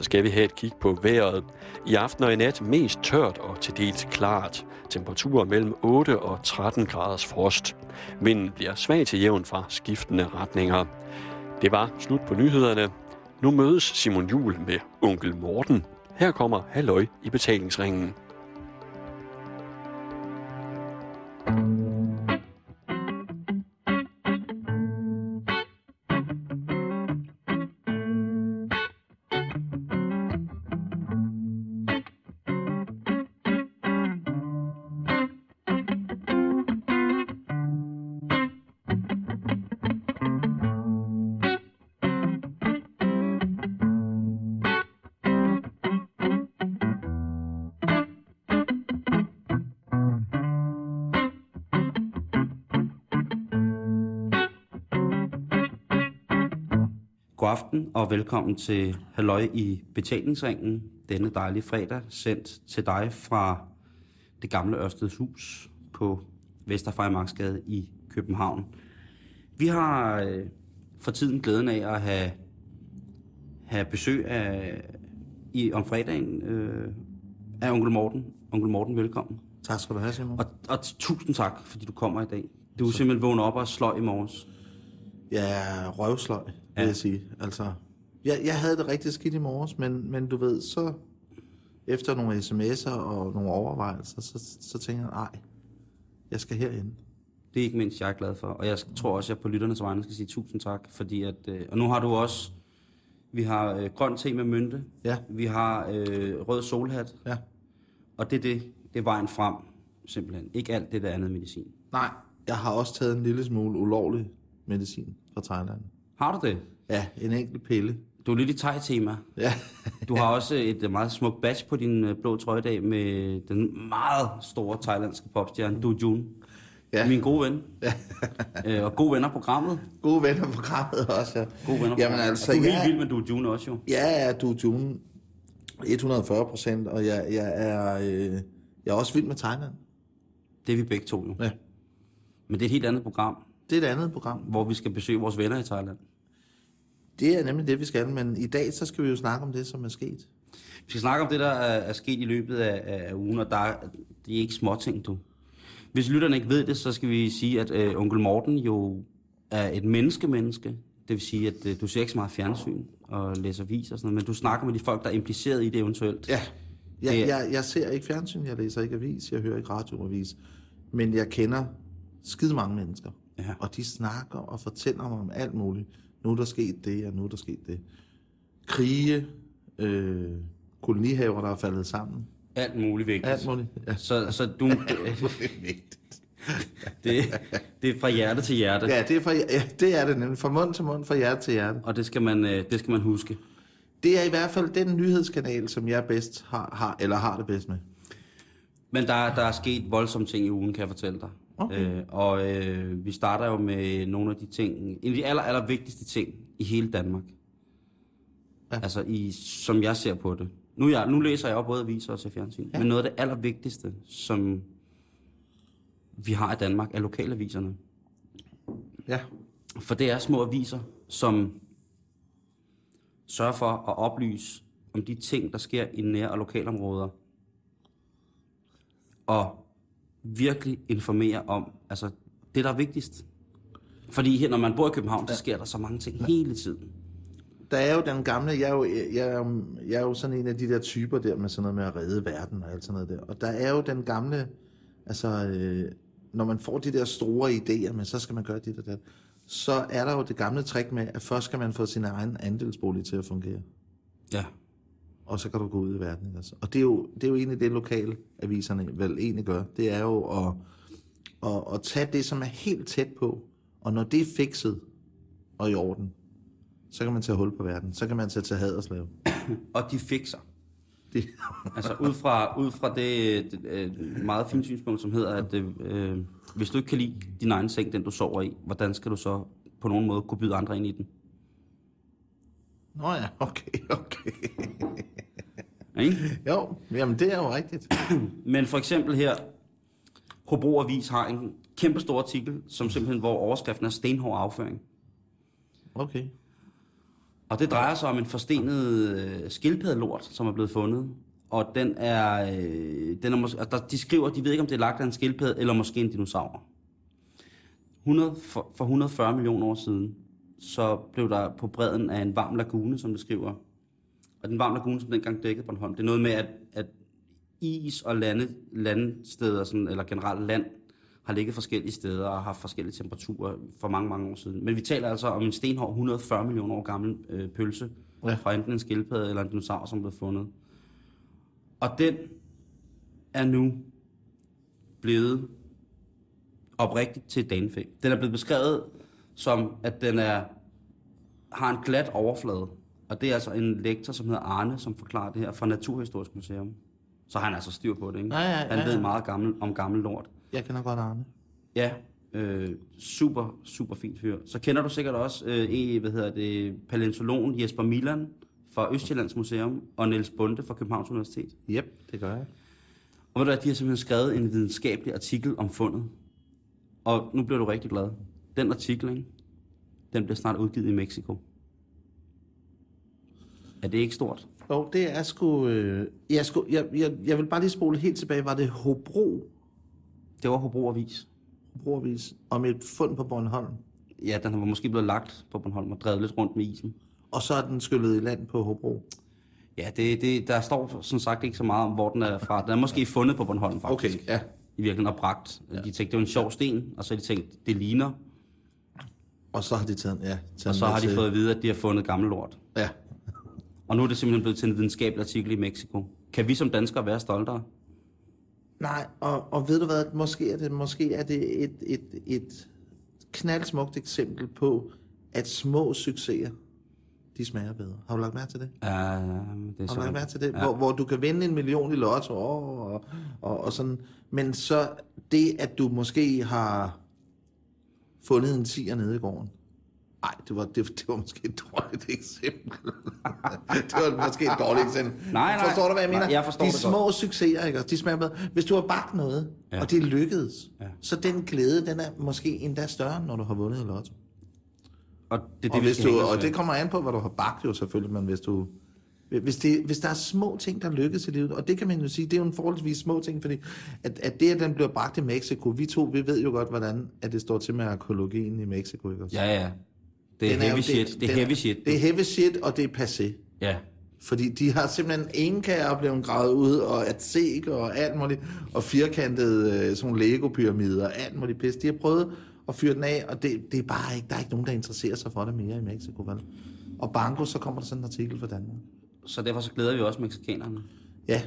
så skal vi have et kig på vejret. I aften og i nat mest tørt og til dels klart. Temperaturer mellem 8 og 13 graders frost. Vinden bliver svag til jævn fra skiftende retninger. Det var slut på nyhederne. Nu mødes Simon Jul med onkel Morten. Her kommer Halløj i betalingsringen. Og velkommen til Halløj i betalingsringen. Denne dejlige fredag sendt til dig fra det gamle Ørsteds Hus på Vesterfejmarksgade i København. Vi har øh, for tiden glæden af at have, have besøg af, i, om fredagen øh, af onkel Morten. Onkel Morten, velkommen. Tak skal du have, Simon. Og, og tusind tak, fordi du kommer i dag. Du er simpelthen vågnet op og sløj i morges. Ja, røvsløg, vil ja. jeg sige. Altså, jeg, jeg havde det rigtig skidt i morges, men, men du ved, så efter nogle sms'er og nogle overvejelser, så, så tænker jeg, nej, jeg skal herhen. Det er ikke mindst, jeg er glad for. Og jeg tror også, at jeg på lytternes vegne skal sige tusind tak, fordi at... Øh, og nu har du også... Vi har øh, grøn te med mynte. Ja. Vi har øh, rød solhat. Ja. Og det er det. Det er vejen frem, simpelthen. Ikke alt det der andet medicin. Nej, jeg har også taget en lille smule ulovlig medicin fra Thailand. Har du det? Ja, en enkelt pille. Du er lidt i thai-tema. Ja, Du har også et øh, meget smukt badge på din øh, blå trøje i dag med den meget store thailandske popstjerne, Du Jun. Ja. Min gode ven. Ja. øh, og gode venner på programmet. gode venner på programmet også, ja. Gode venner Jamen altså, og du er helt jeg- vild med Du Jun også jo. Ja, ja, du June 140 procent, og jeg, jeg, er, øh, jeg er også vild med Thailand. Det er vi begge to jo. Ja. Men det er et helt andet program. Det er et andet program. hvor vi skal besøge vores venner i Thailand. Det er nemlig det, vi skal, men i dag så skal vi jo snakke om det, som er sket. Vi skal snakke om det, der er, er sket i løbet af, af ugen, og der er, det er ikke småting, du. Hvis lytterne ikke ved det, så skal vi sige, at øh, onkel Morten jo er et menneske-menneske. Det vil sige, at øh, du ser ikke så meget fjernsyn og læser vis og sådan noget, men du snakker med de folk, der er impliceret i det eventuelt. Ja, jeg, Det er- jeg, jeg ser ikke fjernsyn, jeg læser ikke avis, jeg hører ikke radioavis, men jeg kender skide mange mennesker. Ja. Og de snakker og fortæller mig om alt muligt. Nu er der sket det, og nu er der sket det. Krige, øh, kolonihaver, der er faldet sammen. Alt muligt vigtigt. Alt muligt. Ja. Så, så du, det, det er fra hjerte til hjerte, Ja, det er, fra, ja, det er det nemlig. Fra mund til mund, fra hjerte til hjerte. og det skal, man, øh, det skal man huske. Det er i hvert fald den nyhedskanal, som jeg bedst har, har eller har det bedst med. Men der, der er sket voldsomme ting i ugen, kan jeg fortælle dig. Okay. Øh, og øh, vi starter jo med nogle af de ting, en af de aller, aller vigtigste ting i hele Danmark. Ja. Altså, i, som jeg ser på det. Nu, jeg, nu læser jeg jo både aviser og ser fjernsyn. Ja. Men noget af det allervigtigste, som vi har i Danmark, er lokalaviserne. Ja. For det er små aviser, som sørger for at oplyse om de ting, der sker i nær- og lokalområder. Og virkelig informere om altså, det, der er vigtigst. Fordi her, når man bor i København, så sker der så mange ting hele tiden. Der er jo den gamle, jeg er jo, jeg er, jo- jeg er jo sådan en af de der typer der med sådan noget med at redde verden og alt sådan noget der. Og der er jo den gamle, altså øh, når man får de der store idéer, men så skal man gøre dit og dat, så er der jo det gamle trick med, at først skal man få sin egen andelsbolig til at fungere. Ja. Og så kan du gå ud i verden. Også? Og det er, jo, det er jo egentlig det, lokale aviserne vel egentlig gør. Det er jo at, at, at tage det, som er helt tæt på, og når det er fikset og i orden, så kan man tage hul på verden. Så kan man tage til Haderslev. Og de fikser. Det, Altså ud fra, ud fra det, det øh, meget fine synspunkt, som hedder, at øh, hvis du ikke kan lide din egen seng, den du sover i, hvordan skal du så på nogen måde kunne byde andre ind i den? Nå ja, okay, okay. Ikke? Jo, jamen det er jo rigtigt. Men for eksempel her, Hobro Avis har en kæmpe stor artikel, som simpelthen, hvor overskriften er stenhård afføring. Okay. Og det drejer sig om en forstenet øh, skildpaddelort, som er blevet fundet. Og den er, øh, den er mås- der, de skriver, de ved ikke, om det er lagt af en skildpadde, eller måske en dinosaur. 100, for, for 140 millioner år siden, så blev der på bredden af en varm lagune, som det skriver. Og den varme lagune, som dengang dækkede Bornholm, det er noget med, at, at is og lande, landsteder, sådan, eller generelt land, har ligget forskellige steder og har haft forskellige temperaturer for mange, mange år siden. Men vi taler altså om en stenhård 140 millioner år gammel øh, pølse Ja. fra enten en skildpadde eller en dinosaur, som blev fundet. Og den er nu blevet oprigtigt til danefæ. Den er blevet beskrevet som, at den er, har en glat overflade. Og det er altså en lektor, som hedder Arne, som forklarer det her fra Naturhistorisk Museum. Så har han altså styr på det, ikke? Ja, ja, Han ja, ved ja. meget gammel, om gammel lort. Jeg kender godt Arne. Ja, øh, super, super fint fyr. Så kender du sikkert også øh, i, hvad hedder det, paleontologen Jesper Milan fra Østjyllands Museum og Niels Bunde fra Københavns Universitet. Yep, det gør jeg. Og ved du hvad, de har simpelthen skrevet en videnskabelig artikel om fundet. Og nu bliver du rigtig glad. Den artikel, ikke? den bliver snart udgivet i Mexico. Er det ikke stort? Jo, det er sgu... Øh, jeg, sgu jeg, jeg, jeg vil bare lige spole helt tilbage. Var det Hobro, Det var Hobro Avis. Hobroavis, om et fund på Bornholm? Ja, den var måske blevet lagt på Bornholm og drevet lidt rundt med isen. Og så er den skyllet i land på Hobro. Ja, det, det, der står som sagt ikke så meget om, hvor den er fra. Den er måske fundet på Bornholm, faktisk. Okay, ja. I virkeligheden og bragt. Ja. De tænkte, det var en sjov sten, og så har de tænkt, det ligner. Og så har de taget, ja, taget Og så har de til- fået at vide, at de har fundet gammel lort. Ja. Og nu er det simpelthen blevet til en videnskabelig artikel i Mexico. Kan vi som danskere være stoltere? Nej, og, og ved du hvad, måske er det, måske er det et, et, et knaldsmukt eksempel på, at små succeser, de smager bedre. Har du lagt mærke til det? Ja, det er Har du lagt mærke til det? Ja. Hvor, hvor du kan vinde en million i lotto og, og, og, og sådan. Men så det, at du måske har fundet en tiger nede i gården. Nej, det var, det, det var måske et dårligt eksempel. det var måske et dårligt eksempel. Nej, nej. Forstår du, hvad jeg mener? Nej, jeg forstår de det små godt. succeser, ikke? De smager bedre. Hvis du har bagt noget, Ja. og det lykkedes, Ja. så den glæde, den er måske endda større, når du har vundet i lotto. Og det Og, det, vi hvis du, og det kommer an på, hvad du har bagt jo selvfølgelig, men hvis du... Hvis, det, hvis der er små ting, der lykkes i livet, og det kan man jo sige, det er jo en forholdsvis små ting, fordi at, at det, at den bliver bragt i Mexico, vi to, vi ved jo godt, hvordan at det står til med arkeologien i Mexico, ikke også? Ja, ja. Det er Den heavy jo- shit. Det er den heavy shit. Det er heavy shit, og det er passé. Ja. Fordi de har simpelthen enkager blevet gravet ud, og atsek og alt muligt, og firkantede øh, sådan Lego-pyramider, og alt muligt pis. De har prøvet at fyre den af, og det, det er bare ikke, der er ikke nogen, der interesserer sig for det mere i Mexico, vel? Og banko, så kommer der sådan en artikel fra Danmark. Så derfor så glæder vi også mexikanerne. Ja,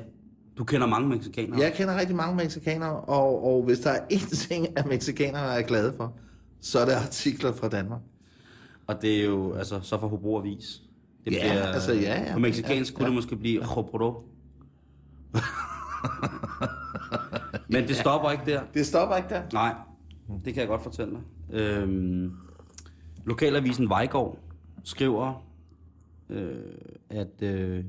Du kender mange mexikanere. jeg kender rigtig mange mexikanere, og, og hvis der er én ting, at mexikanerne er glade for, så er det artikler fra Danmark. Og det er jo, altså, så for Hobro Avis. Det Ja, altså, ja, ja. På mexikansk Ja, kunne ja. det måske blive Hobro. Men det stopper ikke der. Det stopper ikke der. Nej, det kan jeg godt fortælle dig. Øhm, lokalavisen Vejgaard skriver, øh, at, øh,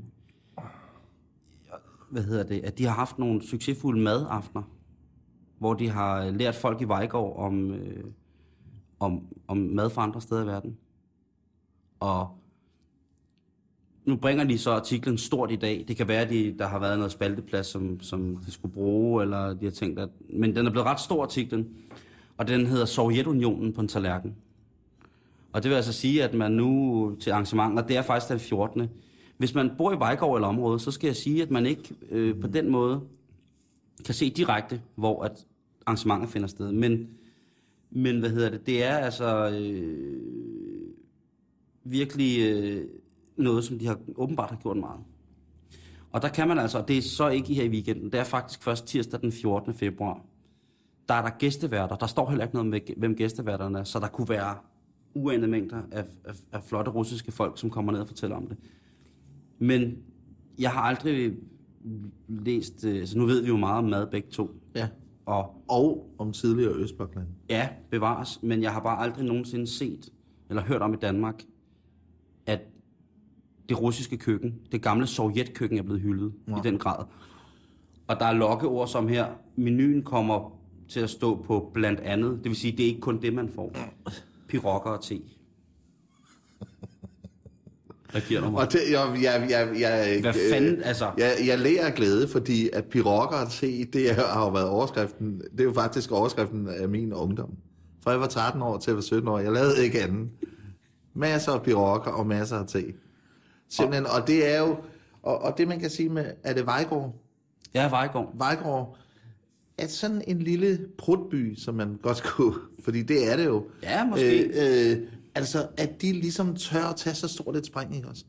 hvad hedder det, at de har haft nogle succesfulde madaftener, hvor de har lært folk i Vejgaard om, øh, om, om mad fra andre steder i verden. Og nu bringer de så artiklen stort i dag. Det kan være, at de, der har været noget spalteplads, som, som de skulle bruge, eller de har tænkt, at... Men den er blevet ret stor, artiklen. Og den hedder Sovjetunionen på en tallerken. Og det vil altså sige, at man nu til arrangementer, det er faktisk den 14. Hvis man bor i Vejgaard eller området, så skal jeg sige, at man ikke øh, på den måde kan se direkte, hvor at arrangementer finder sted. Men, men hvad hedder det? Det er altså øh, virkelig øh, noget, som de har åbenbart har gjort meget. Og der kan man altså, og det er så ikke her i weekenden, det er faktisk først tirsdag den 14. februar. Der er der gæsteværter. Der står heller ikke noget med, hvem gæsteværterne er, så der kunne være uanede mængder af, af, af flotte russiske folk, som kommer ned og fortæller om det. Men jeg har aldrig læst, øh, så nu ved vi jo meget om mad begge to. Ja. Og Og om tidligere Østblokland. ja, bevares, men jeg har bare aldrig nogensinde set eller hørt om i Danmark, at det russiske køkken, det gamle sovjetkøkken er blevet hyldet ja. i den grad. Og der er lokkeord som her, menuen kommer til at stå på blandt andet, det vil sige, det er ikke kun det, man får. Pirokker og te. Du mig. Og det, jeg, jeg, jeg, jeg, Hvad øh, fanden, altså? Jeg, jeg lærer glæde, fordi at pirokker at se, det er, har jo været overskriften, det er jo faktisk overskriften af min ungdom. Fra jeg var 13 år til jeg var 17 år, jeg lavede ikke andet. Masser af pirokker og masser af te. Simpelthen, og det er jo, og, og det man kan sige med, er det Vejgaard? Ja, Vejgaard. Vejgaard er sådan en lille prutby, som man godt kunne, fordi det er det jo. Ja, måske. Øh, øh, altså, at de ligesom tør at tage så stort et spring, ikke også?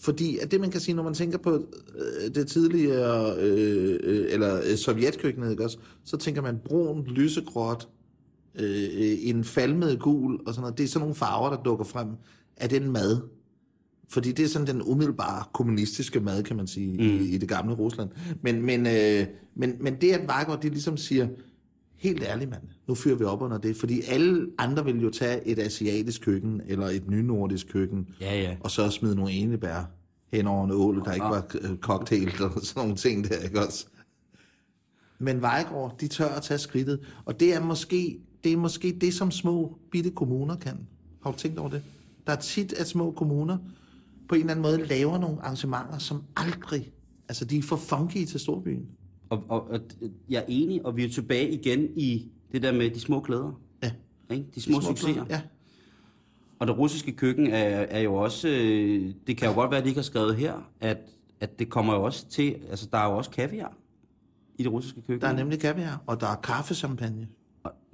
Fordi at det, man kan sige, når man tænker på øh, det tidligere, øh, øh, eller øh, sovjetkøkkenet, ikke også? Så tænker man brun, lysegråt, øh, en falmet gul, og sådan noget. Det er sådan nogle farver, der dukker frem af den mad. Fordi det er sådan den umiddelbare kommunistiske mad, kan man sige, mm. i, i det gamle Rusland. Men, men, øh, men, men det, at Weigert, de ligesom siger, helt ærligt mand, nu fyrer vi op under det. Fordi alle andre vil jo tage et asiatisk køkken, eller et nynordisk køkken, Ja, ja. og så smide nogle enebær hen over en ål, der ikke var øh, cocktail, og sådan nogle ting der, ikke også? Men Vejgaard, de tør at tage skridtet, og det er måske det, er måske det som små bitte kommuner kan. Har du tænkt over det? Der er tit, at små kommuner på en eller anden måde laver nogle arrangementer, som aldrig, altså de er for funky til storbyen. Og, og, og jeg er enig, og vi er tilbage igen i det der med de små klæder. Ja. Ikke? De små, De små succeser. Ja. Og det russiske køkken er, er jo også... Øh, det kan jo godt være, at de ikke har skrevet her, at, at det kommer jo også til... Altså, der er jo også kaviar i det russiske køkken. Der er nemlig kaviar, og der er kaffechampagne,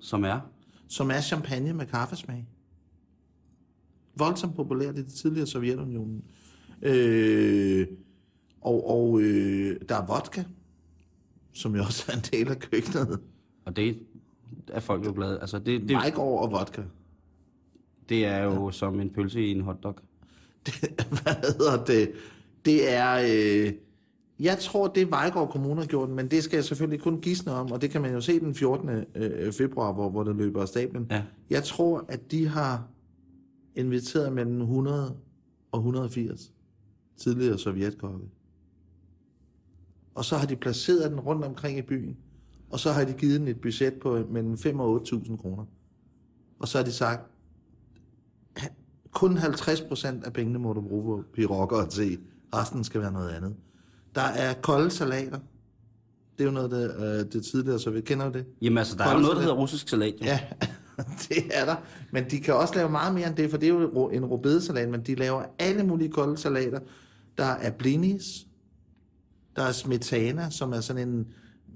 Som er... som er champagne med kaffesmag. Voldsomt populært i det tidligere Sovjetunionen. Øh, og og øh, der er vodka, som jo også er en del af køkkenet. Og det er folk jo glade. Altså, det, det, Vejgaard og vodka. det er jo som en pølse i en hotdog. Det, hvad hedder det? Det er... Øh, jeg tror, det er Vejgaard Kommune har gjort, men det skal jeg selvfølgelig kun gisne om, og det kan man jo se den 14. øh, februar, hvor, hvor det løber af stablen. Ja. Jeg tror, at de har inviteret mellem 100 og 180 tidligere sovjetkokke. Og så har de placeret den rundt omkring i byen, og så har de givet den et budget på mellem 5 og 8.000 kroner. Og så har de sagt, kun 50 procent af pengene må du bruge på pirokker og te. Resten skal være noget andet. Der er kolde salater. Det er jo noget, det, øh, det tidligere, så vi kender det. Jamen altså, der er jo Kolde noget, der hedder russisk salat. Jo. Ja, det er der. Men de kan også lave meget mere end det, for det er jo en rødbedesalat, men de laver alle mulige kolde salater. Der er blinis, der er smetana, som er sådan en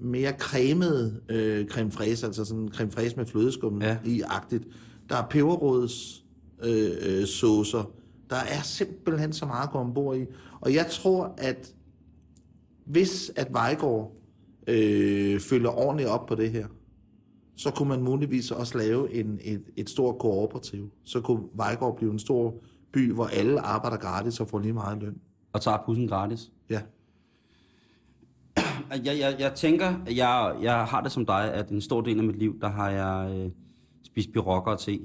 mere cremet øh, creme fraise, altså sådan en creme fraise med flødeskum Ja. i agtigt. Der er peberrods øh, øh, saucer. Der er simpelthen så meget at gå ombord i. Og jeg tror, at hvis at Vejgaard øh, følger ordentligt op på det her, så kunne man muligvis også lave en, et, et stort kooperativ. Så kunne Vejgaard blive en stor by, hvor alle arbejder gratis og får lige meget løn. Og tager pussen gratis. Ja. Jeg, jeg, jeg tænker, jeg, jeg har det som dig, at en stor del af mit liv, der har jeg øh, spist birokker og te.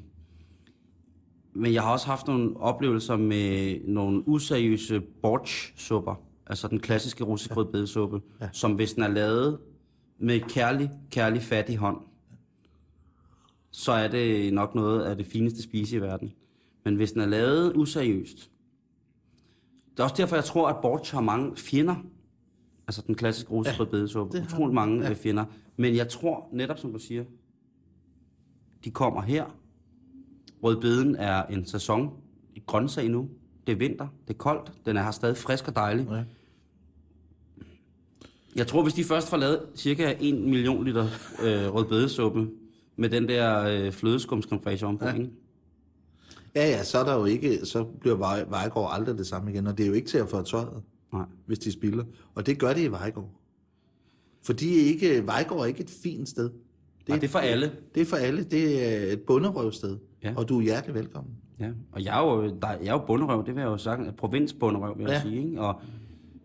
Men jeg har også haft nogle oplevelser med nogle useriøse borch-supper. Altså den klassiske russisk rødbedesuppe, ja. som hvis den er lavet med kærlig, kærlig fattig hånd, så er det nok noget af det fineste spise i verden. Men hvis den er lavet useriøst, det er også derfor, jeg tror, at borch har mange fjender. Altså den klassiske russiske ja, har Utrolig mange ja. ja. fjender. Men jeg tror, netop som du siger, de kommer her. Rødbeden er en sæson. Et grøntsag nu. Det er vinter. Det er koldt. Den er her stadig frisk og dejlig. Ja. Jeg tror, hvis de først får lavet cirka 1 million liter øh, rødbedesuppe med den der øh, flødeskumskremfrage ovenpå, Ja. ja. ikke? Ja, ja, så er der jo ikke, så bliver Vej, Vejgaard aldrig det samme igen, og det er jo ikke til at få tøjet, Nej. hvis de spilder. Og det gør det i Vejgaard. For de er ikke, Vejgaard er ikke et fint sted. Det, er, det er for alle. Det er for alle. Det er et bunderøvsted. Ja. Og du er hjertelig velkommen. Ja, og jeg er jo, der, jeg er jo bunderøv, det vil jeg jo sige, provinsbunderøv, vil jeg Ja. sige, ikke? Og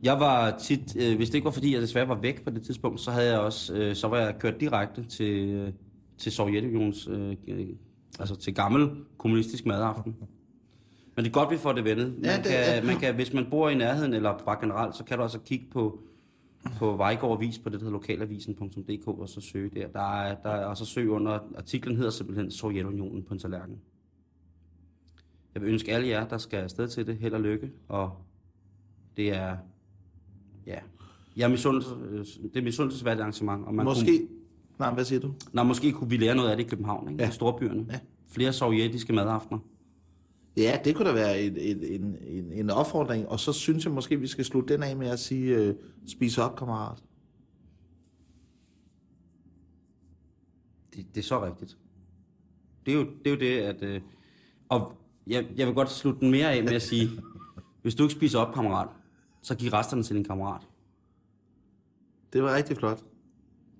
jeg var tit, øh, hvis det ikke var fordi, jeg desværre var væk på det tidspunkt, så havde jeg også, øh, så var jeg kørt direkte til, øh, til Sovjetunionens, øh, altså til gammel kommunistisk madaften. Men det er godt, vi får det vendet. Man Ja, det- kan, ja. man kan, hvis man bor i nærheden, eller bare generelt, så kan du altså kigge på, på Vejgaard Avis på det, der hedder lokalavisen.dk, og så søge der. Der er, der er, og så søg under, artiklen hedder simpelthen Sovjetunionen på en tallerken. Jeg vil ønske alle jer, der skal afsted til det, held og lykke. Og det er, ja, jeg er misundelse, det er misundelsesværdigt arrangement. Og man Måske... Kunne, Nej, hvad siger du? nej, måske kunne vi lære noget af det i København, ikke? Ja. i storbyerne. Ja. Flere sovjetiske madaftener. Ja, det kunne da være et, en, en, en opfordring, og så synes jeg måske, vi skal slutte den af med at sige, øh, spis op, kammerat. Det, det er så rigtigt. Det er jo det, er jo det at... Øh, og jeg, jeg vil godt slutte den mere af med at sige, hvis du ikke spiser op, kammerat, så giv resterne til din kammerat. Det var rigtig flot.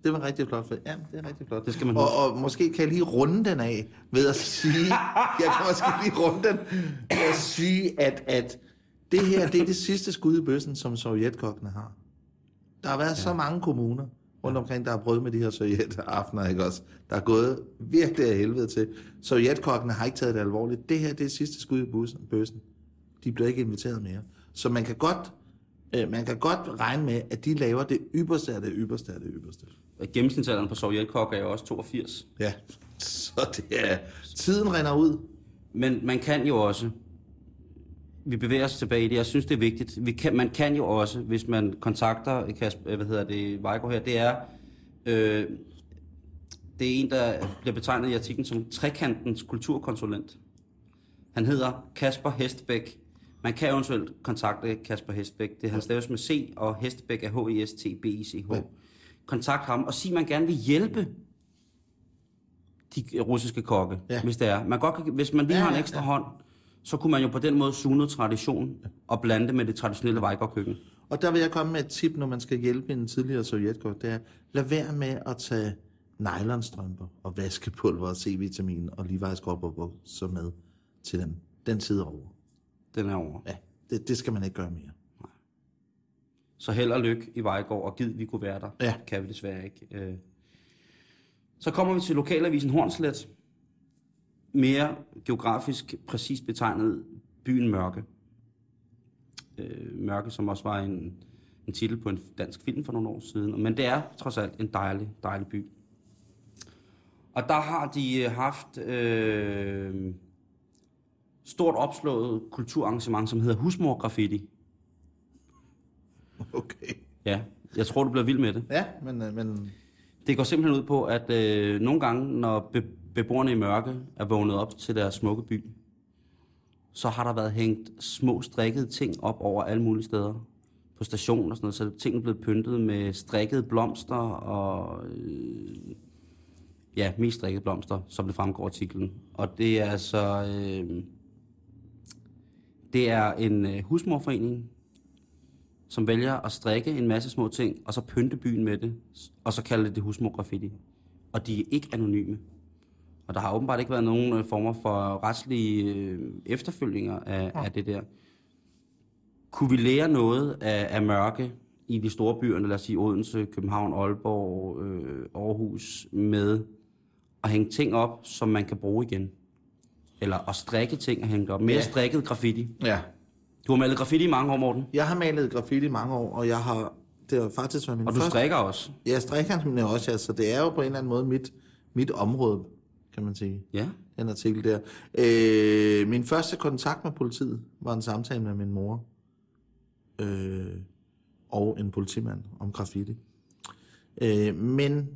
Det var rigtig flot. Ja, det er rigtig flot. Det skal man og, huske. og måske kan jeg lige runde den af ved at sige, jeg kan måske lige runde den ved at sige, at, at det her, det er det sidste skud i bøssen, som sovjetkokkene har. Der har været ja. så mange kommuner rundt omkring, der har prøvet med de her sovjetaftener, ikke også? Der er gået virkelig af helvede til. Sovjetkokkene har ikke taget det alvorligt. Det her, det er sidste skud i bøssen. De bliver ikke inviteret mere. Så man kan godt, øh, man kan godt regne med, at de laver det ypperste af det ypperste af det ypperste. Gennemsnitsalderen på sovjetkok er jo også 82. Ja, så det er... Tiden render ud. Men man kan jo også, vi bevæger os tilbage i det, jeg synes det er vigtigt, vi kan, man kan jo også, hvis man kontakter Kasper, hvad hedder det, Vejgaard her, det er, øh, det er en, der bliver betegnet i artiklen som trekantens kulturkonsulent. Han hedder Kasper Hestbæk. Man kan eventuelt kontakte Kasper Hestbæk. Det han staves med C, og Hestbæk er H-E-S-T-B-I-C-H. Kontakt ham og sig, at man gerne vil hjælpe de russiske kokke, Ja. hvis det er. Man godt kan, hvis man lige Ja, har en ekstra ja. hånd, så kunne man jo på den måde suge noget tradition og blande det med det traditionelle Vejgaard-køkken. Og der vil jeg komme med et tip, når man skal hjælpe en tidligere sovjetkok. Det er, lad være med at tage nylonstrømper og vaskepulver og C-vitamin og Levi's så med til den, den tid over. Den er over. Ja, det, det skal man ikke gøre mere. Så held og lykke i Vejgaard, og giv, vi kunne være der. Ja. Kan vi desværre ikke. Øh. Så kommer vi til lokalavisen Hornslet. Mere geografisk præcist betegnet byen Mørke. Øh, Mørke, som også var en, en titel på en dansk film for nogle år siden. Men det er trods alt en dejlig, dejlig by. Og der har de øh, haft øh, stort opslået kulturarrangement, som hedder Husmor Graffiti. Okay. Ja, jeg tror, du bliver vild med det. Ja, men, øh, men Det går simpelthen ud på, at øh, nogle gange, når be- beboerne i mørke er vågnet op til deres smukke by, så har der været hængt små strikkede ting op over alle mulige steder. På stationen og sådan noget, så tingene er blevet pyntet med strikkede blomster og... Øh, ja, mest strikkede blomster, som det fremgår af artiklen. Og det er altså... Øh, det er en øh, husmorforening, som vælger at strikke en masse små ting, og så pynte byen med det, og så kalde det det husmorgraffiti. Og de er ikke anonyme. Og der har åbenbart ikke været nogen øh, former for retslige øh, efterfølginger af, ja. af det der. Kunne vi lære noget af, af mørke i de store byer, lad os sige Odense, København, Aalborg, øh, Aarhus, med at hænge ting op, som man kan bruge igen? Eller at strikke ting og hænge det op. Mere Ja. strikket graffiti. ja, Du har malet graffiti i mange år, Morten. jeg har malet graffiti i mange år, og jeg har, det har faktisk været min Og du første... strikker også. Jeg strikker nemlig også, ja, så det er jo på en eller anden måde mit, mit område, kan man sige. Ja. den artikel der. Øh, min første kontakt med politiet var en samtale med min mor øh, og en politimand om graffiti. Øh, men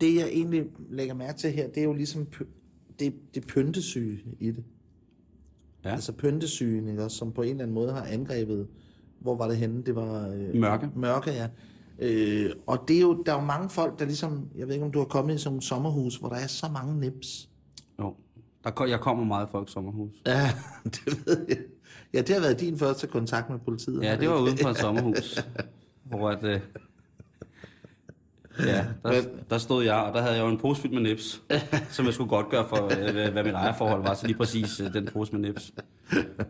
det, jeg egentlig lægger mærke til her, det er jo ligesom det, det pyntesyge i det. Ja. Altså pyntesygen, ikke, også, som på en eller anden måde har angrebet, hvor var det henne? Det var... Øh, Mørke. Mørke, ja. Øh, og det er jo, der er jo mange folk, der ligesom, jeg ved ikke, om du har kommet i sådan et sommerhus, hvor der er så mange nips. Jo. Der, jeg kommer meget i folks sommerhus. Ja, det ved jeg. Ja, det har været din første kontakt med politiet. Ja, det var uden for et sommerhus. hvor at, øh, ja, der, der stod jeg, og der havde jeg jo en pose fyldt med nips, som jeg skulle godt gøre for, øh, hvad- mit ejerforhold var, så lige præcis øh, den pose med nips.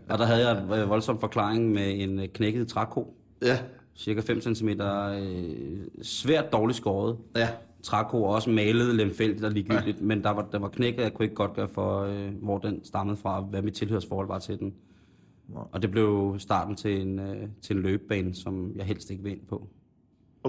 Og der havde jeg en øh, voldsom forklaring med en knækket træko, Ja, cirka 5 cm, øh, svært dårligt skåret. ja. Træko og også malet lemfældigt og ligegyldigt, men der var, der var knækket, jeg kunne ikke godt gøre for, øh, hvor den stammede fra, hvad mit tilhørsforhold var til den. Og det blev starten til en, øh, til en løbebane, som jeg helst ikke vil ind på.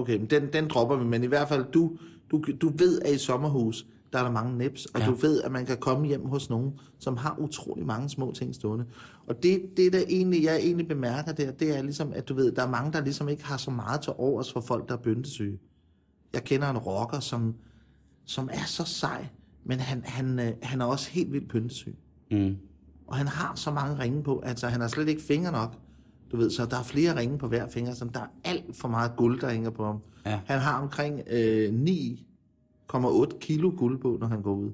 Okay, men den, den dropper vi, men i hvert fald, du, du, du ved, at i sommerhus, der er der mange nips, og Ja. du ved, at man kan komme hjem hos nogen, som har utrolig mange små ting stående. Og det, det der egentlig, jeg egentlig bemærker der, det er ligesom, at du ved, der er mange, der ligesom ikke har så meget til overs for folk, der er byndesyge. Jeg kender en rocker, som, som er så sej, men han, han, øh, han er også helt vildt pyntesyg. Mm. Og han har så mange ringe på, altså han har slet ikke fingre nok. Du ved, så der er flere ringe på hver finger, så der er alt for meget guld, der hænger på ham. Ja. Han har omkring øh, 9,8 kilo guld på, når han går ud.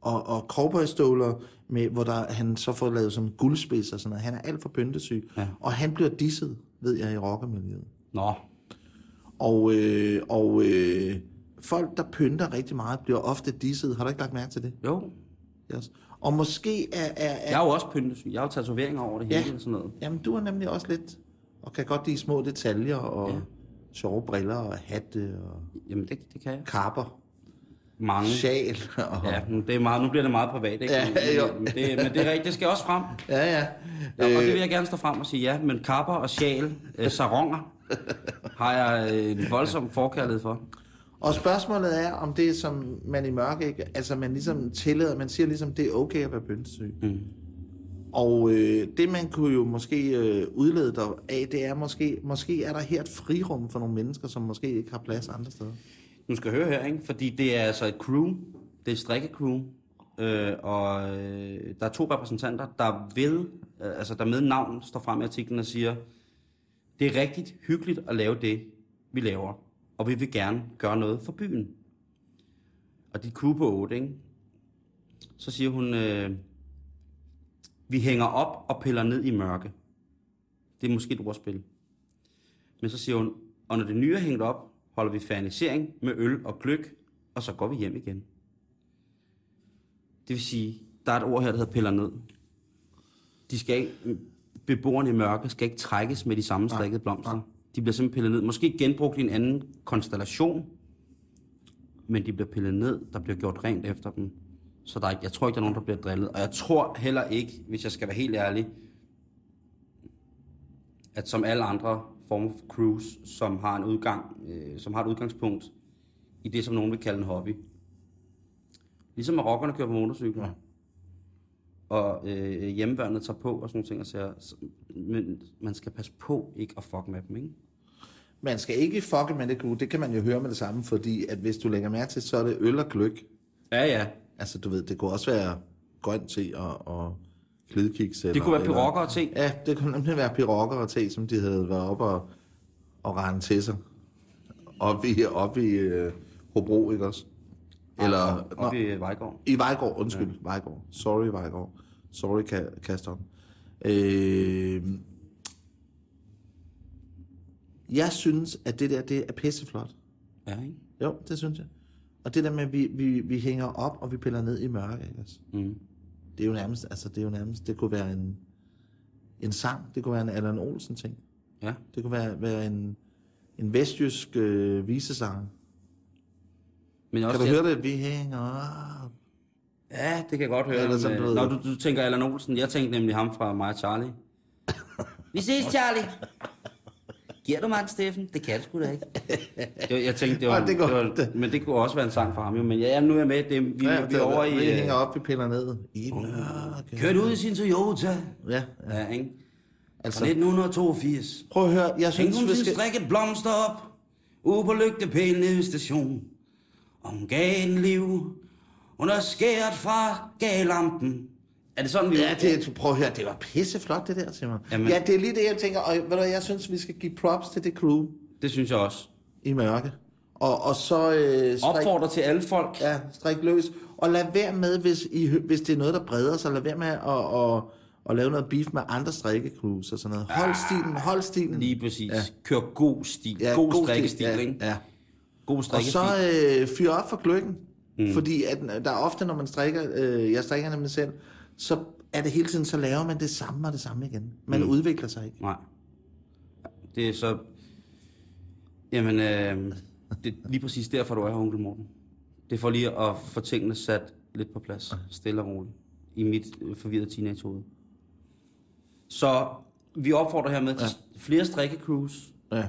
Og, og cowboystøvler, med, hvor der, han så får lavet som guldspids og sådan noget. Han er alt for pyntesyg. Ja. Og han bliver disset, ved jeg, i rockermiljøet. Nå, Og, øh, og øh, folk, der pynter rigtig meget, bliver ofte disset. Har du ikke lagt mærke til det? jo. Yes. Og måske er... er, er Jeg er jo også pyntesyg. Jeg har jo tatoveringer over det Ja. hele og sådan noget. Jamen, du er nemlig også lidt... Og kan godt lide små detaljer og Ja. sjove briller og hatte og Jamen, det, det kan jeg. kapper, Mange. sjal og... Ja, det er meget, nu bliver det meget privat, ikke? Ja, men, jo. men, det, men det er rigtigt, det skal også frem. ja. ja. Ja, og det vil jeg gerne stå frem og sige ja, men kapper og sjal, øh, saronger, har jeg øh, en voldsom forkærlighed for. Og spørgsmålet er, om det som man i mørke ikke... Altså, man ligesom tillader... Man siger ligesom, det er okay at være pyntesyg. Mm. Og øh, det, man kunne jo måske øh, udlede der af, det er måske... Måske er der her et frirum for nogle mennesker, som måske ikke har plads andre steder. Nu skal høre her, ikke? fordi det er altså et crew, det er et strikkecrew, øh, og øh, der er to repræsentanter, der vil, øh, altså der med navn står frem i artiklen og siger, det er rigtigt hyggeligt at lave det, vi laver, og vi vil gerne gøre noget for byen. Og de crew på 8, ikke? Så siger hun, øh, vi hænger op og piller ned i mørke. Det er måske et ordspil. Men så siger hun, og når det nye er hængt op, holder vi fernisering med øl og gløk, og så går vi hjem igen. Det vil sige, der er et ord her, der hedder piller ned. De skal ikke, beboerne i mørke skal ikke trækkes med de samme strikkede blomster. De bliver simpelthen pillet ned. Måske genbrugt i en anden konstellation, men de bliver pillet ned. Der bliver gjort rent efter dem. Så der er, ikke- jeg tror ikke, der er nogen, der bliver drillet. Og jeg tror heller ikke, hvis jeg skal være helt ærlig, at som alle andre former for cruise, som har en udgang, øh, som har et udgangspunkt i det, som nogen vil kalde en hobby. Ligesom at rockerne kører på motorcykler. Ja. Og øh, hjemmebørnene tager på og sådan nogle ting. Og så, men man skal passe på ikke at fuck med dem, ikke? Man skal ikke fucke med det, det kan man jo høre med det samme, fordi at hvis du lægger mærke til, så er det øl og gløk. Ja, ja. Altså, du ved, det kunne også være grønt te og, og klidkiks. Det kunne være pirokker og te. Ja, det kunne nemlig være pirokker og te, som de havde været oppe og, og rende til sig. Oppe i, op i uh, Hobro, ikke også? Eller, Og nå, i Vejgaard. i Vejgaard, undskyld, ja. Vejgaard. Sorry, Vejgaard. Sorry, Ka- Kaston. Øh, jeg synes, at det der, det er pisseflot. Ja, ikke? Jo, det synes jeg. Og det der med, at vi, vi, vi hænger op, og vi piller ned i mørke, ikke også? Mm. Det er jo nærmest, altså det er jo nærmest, det kunne være en, en sang, det kunne være en Allan Olsen ting. Ja. Det kunne være, være en, en vestjysk øh, visesang. Men Kan også du det- høre det? Vi hænger op. Ja, det kan jeg godt høre. Eller sådan noget. Når du, du tænker Allan Olsen, jeg tænkte nemlig ham fra mig Charlie. Vi ses, Charlie. Giver du mig en, Steffen? Det kan du sgu da ikke. Det, var- jeg tænkte, det var, det går- det var, men det kunne også være en sang for ham. Jo. Men ja, nu er jeg med. Det, vi, Ja, vi det er over i... Vi øh, hænger op, vi piller ned. I mørke. Kørt ud i sin Toyota. Ja, Ja, ikke? altså, Fra 1982. prøv at høre, jeg synes, hun vi skal... strikke blomster op, ude på lygtepælen nede ved station. Og hun gav en liv, hun er skæret fra galampen. Er det sådan, vi Ja, det, prøv at høre, det var pisseflot, det der, Simon. Jamen- Ja, det er lige det, jeg tænker, og ved du, jeg synes, vi skal give props til det crew det synes jeg også. i mørke. Og, og så... Øh, strik, Opfordrer til alle folk. Ja, strik løs. Og lad være med, hvis, I, hvis det er noget, der breder sig, lad være med at, at, at, at lave noget beef med andre strikkecrews og sådan noget. Hold stilen, hold stilen. Lige præcis. Ja. Kør god stil. Ja, god, god strikkestil, stil, ja, ikke? ja. God Og strikkestil. så øh, fyr op for gløkken. Mm. Fordi at, der er ofte, når man strikker, øh, jeg strikker nemlig selv, så er det hele tiden, så laver man det samme og det samme igen. Man mm. udvikler sig ikke. Nej. Det er så... Jamen, øh, det er lige præcis derfor, du er her, onkel Morten. Det er for lige at få tingene sat lidt på plads. Stille og roligt. I mit øh, forvirrede teenagehoved. Så vi opfordrer hermed til flere strikkecruise. Ja.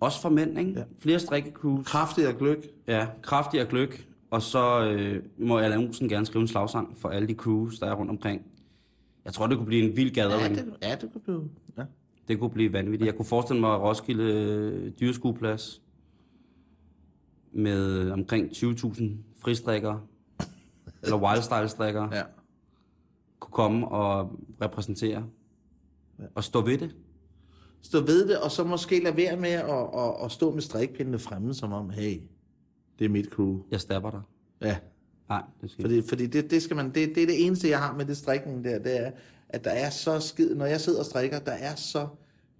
Også for mænd, ikke? Ja. Flere strikkecruise. Kraftig og gløk. Ja, kraftigere gløk. Og så øh, må Allan Olsen gerne skrive en slagsang for alle de crews, der er rundt omkring. Jeg tror, det kunne blive en vild Ja, gathering. det, ja, det kunne blive... Ja. Det kunne blive vanvittigt. Jeg kunne forestille mig Roskilde øh, dyreskueplads med omkring 20.000 fristrikkere, eller wildstyle-strikkere, ja. kunne komme og repræsentere og stå ved det. Stå ved det, og så måske lade være med at, at, at stå med strikpindene fremme, som om, hey, det er mit crew. Jeg stabber dig. Ja, Nej, det skal fordi, fordi det, det, skal man, det, det er det eneste, jeg har med det strikning der, det er, at der er så skid, når jeg sidder og strikker, der er så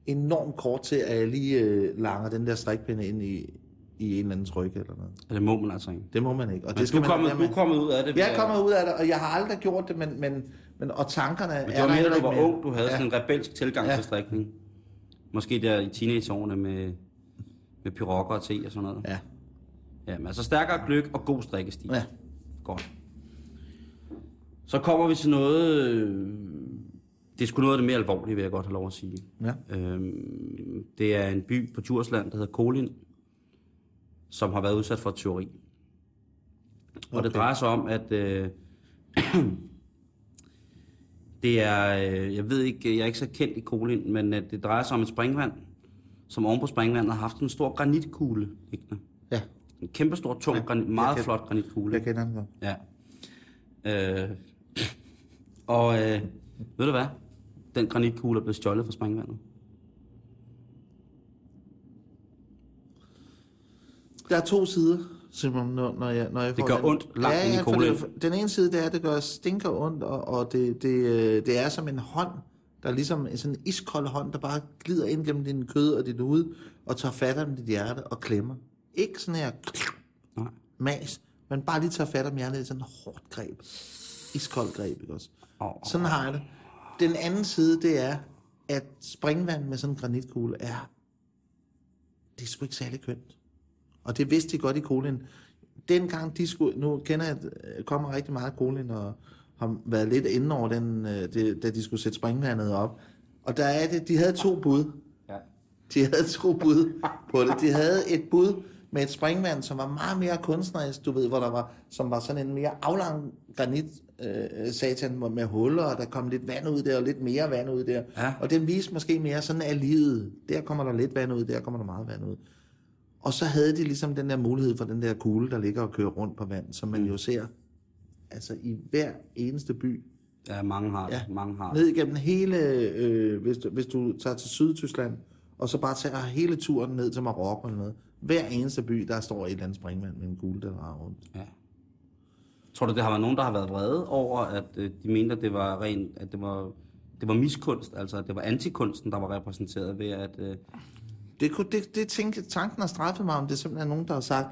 enormt kort til, at jeg lige øh, langer den der strikpinde ind i, i en eller anden trykke eller noget. Ja, det må man altså ikke. Det må man ikke. Og Men det skal du, er man kommet, lade du kommet ud af det. Jeg er kommet ud af det, og jeg har aldrig gjort det, men, men, men og tankerne Men det er var mere, da du var mere. ung, du havde ja. sådan en rebelsk tilgang Ja. til strikning. Måske der i teenageårene med, med pyrokker og te og sådan noget. Ja. Ja, men altså stærkere gløk og god strikkestil. ja. Godt. Så kommer vi til noget... øh, Det er sgu noget af det mere alvorlige, vil jeg godt have lov at sige. ja. Øhm, det er en by på Djursland, der hedder Kolin, som har været udsat for et tyveri. Og det Okay. drejer sig om, at øh, det er, øh, jeg ved ikke, jeg er ikke så kendt i Kolin, men øh, det drejer sig om et springvand, som oven på springvandet har haft en stor granitkugle liggende. Ja, En kæmpe stor, tung, Ja, granit, meget flot granitkugle. jeg kender den godt. Ja. Øh, og øh, ved du hvad? Den granitkugle er blevet stjålet fra springvandet. Der er to sider, Simon, når, når jeg, når jeg Det får gør den. ondt langt ja, ind i det, Den ene side, det er, at det gør stinker ondt, og, og det, det, øh, det er som en hånd, der er ligesom sådan en iskold hånd, der bare glider ind gennem din kød og dit hud, og tager fat om dit hjerte og klemmer. Ikke sådan her Nej. mas, men bare lige tager fat om hjertet i sådan et hårdt greb. Iskoldt greb, ikke også? Åh. Sådan har jeg det. Den anden side, det er, at springvand med sådan en granitkugle er, det er sgu ikke særlig kønt. Og det vidste de godt i Kolin. Dengang de skulle, nu kender jeg, øh, kommer rigtig meget Kolin, og har været lidt inde over den, øh, det, da de skulle sætte springvandet op. Og der er det, de havde to bud. Ja. De havde to bud på det. De havde et bud med et springvand, som var meget mere kunstnerisk, du ved, hvor der var, som var sådan en mere aflang granit øh, satan med huller, og der kom lidt vand ud der, og lidt mere vand ud der. Ja. Og den viste måske mere sådan af livet. Der kommer der lidt vand ud, der kommer der meget vand ud. Og så havde de ligesom den der mulighed for den der kugle, der ligger og kører rundt på vand, som man jo ser altså i hver eneste by. Ja, mange har det. Ja. Mange har det. Ned igennem hele, øh, hvis, du, hvis du tager til Sydtyskland, og så bare tager hele turen ned til Marokko eller noget. Hver eneste by, der står et eller andet springvand med en kugle, der drejer rundt. Ja. Tror du, det har været nogen, der har været vrede over, at øh, de mente, at det var rent, at det var, det var miskunst, altså at det var antikunsten, der var repræsenteret ved, at... Øh, Det, kunne, det, det tænke, tanken har straffet mig, om det er simpelthen nogen, der har sagt,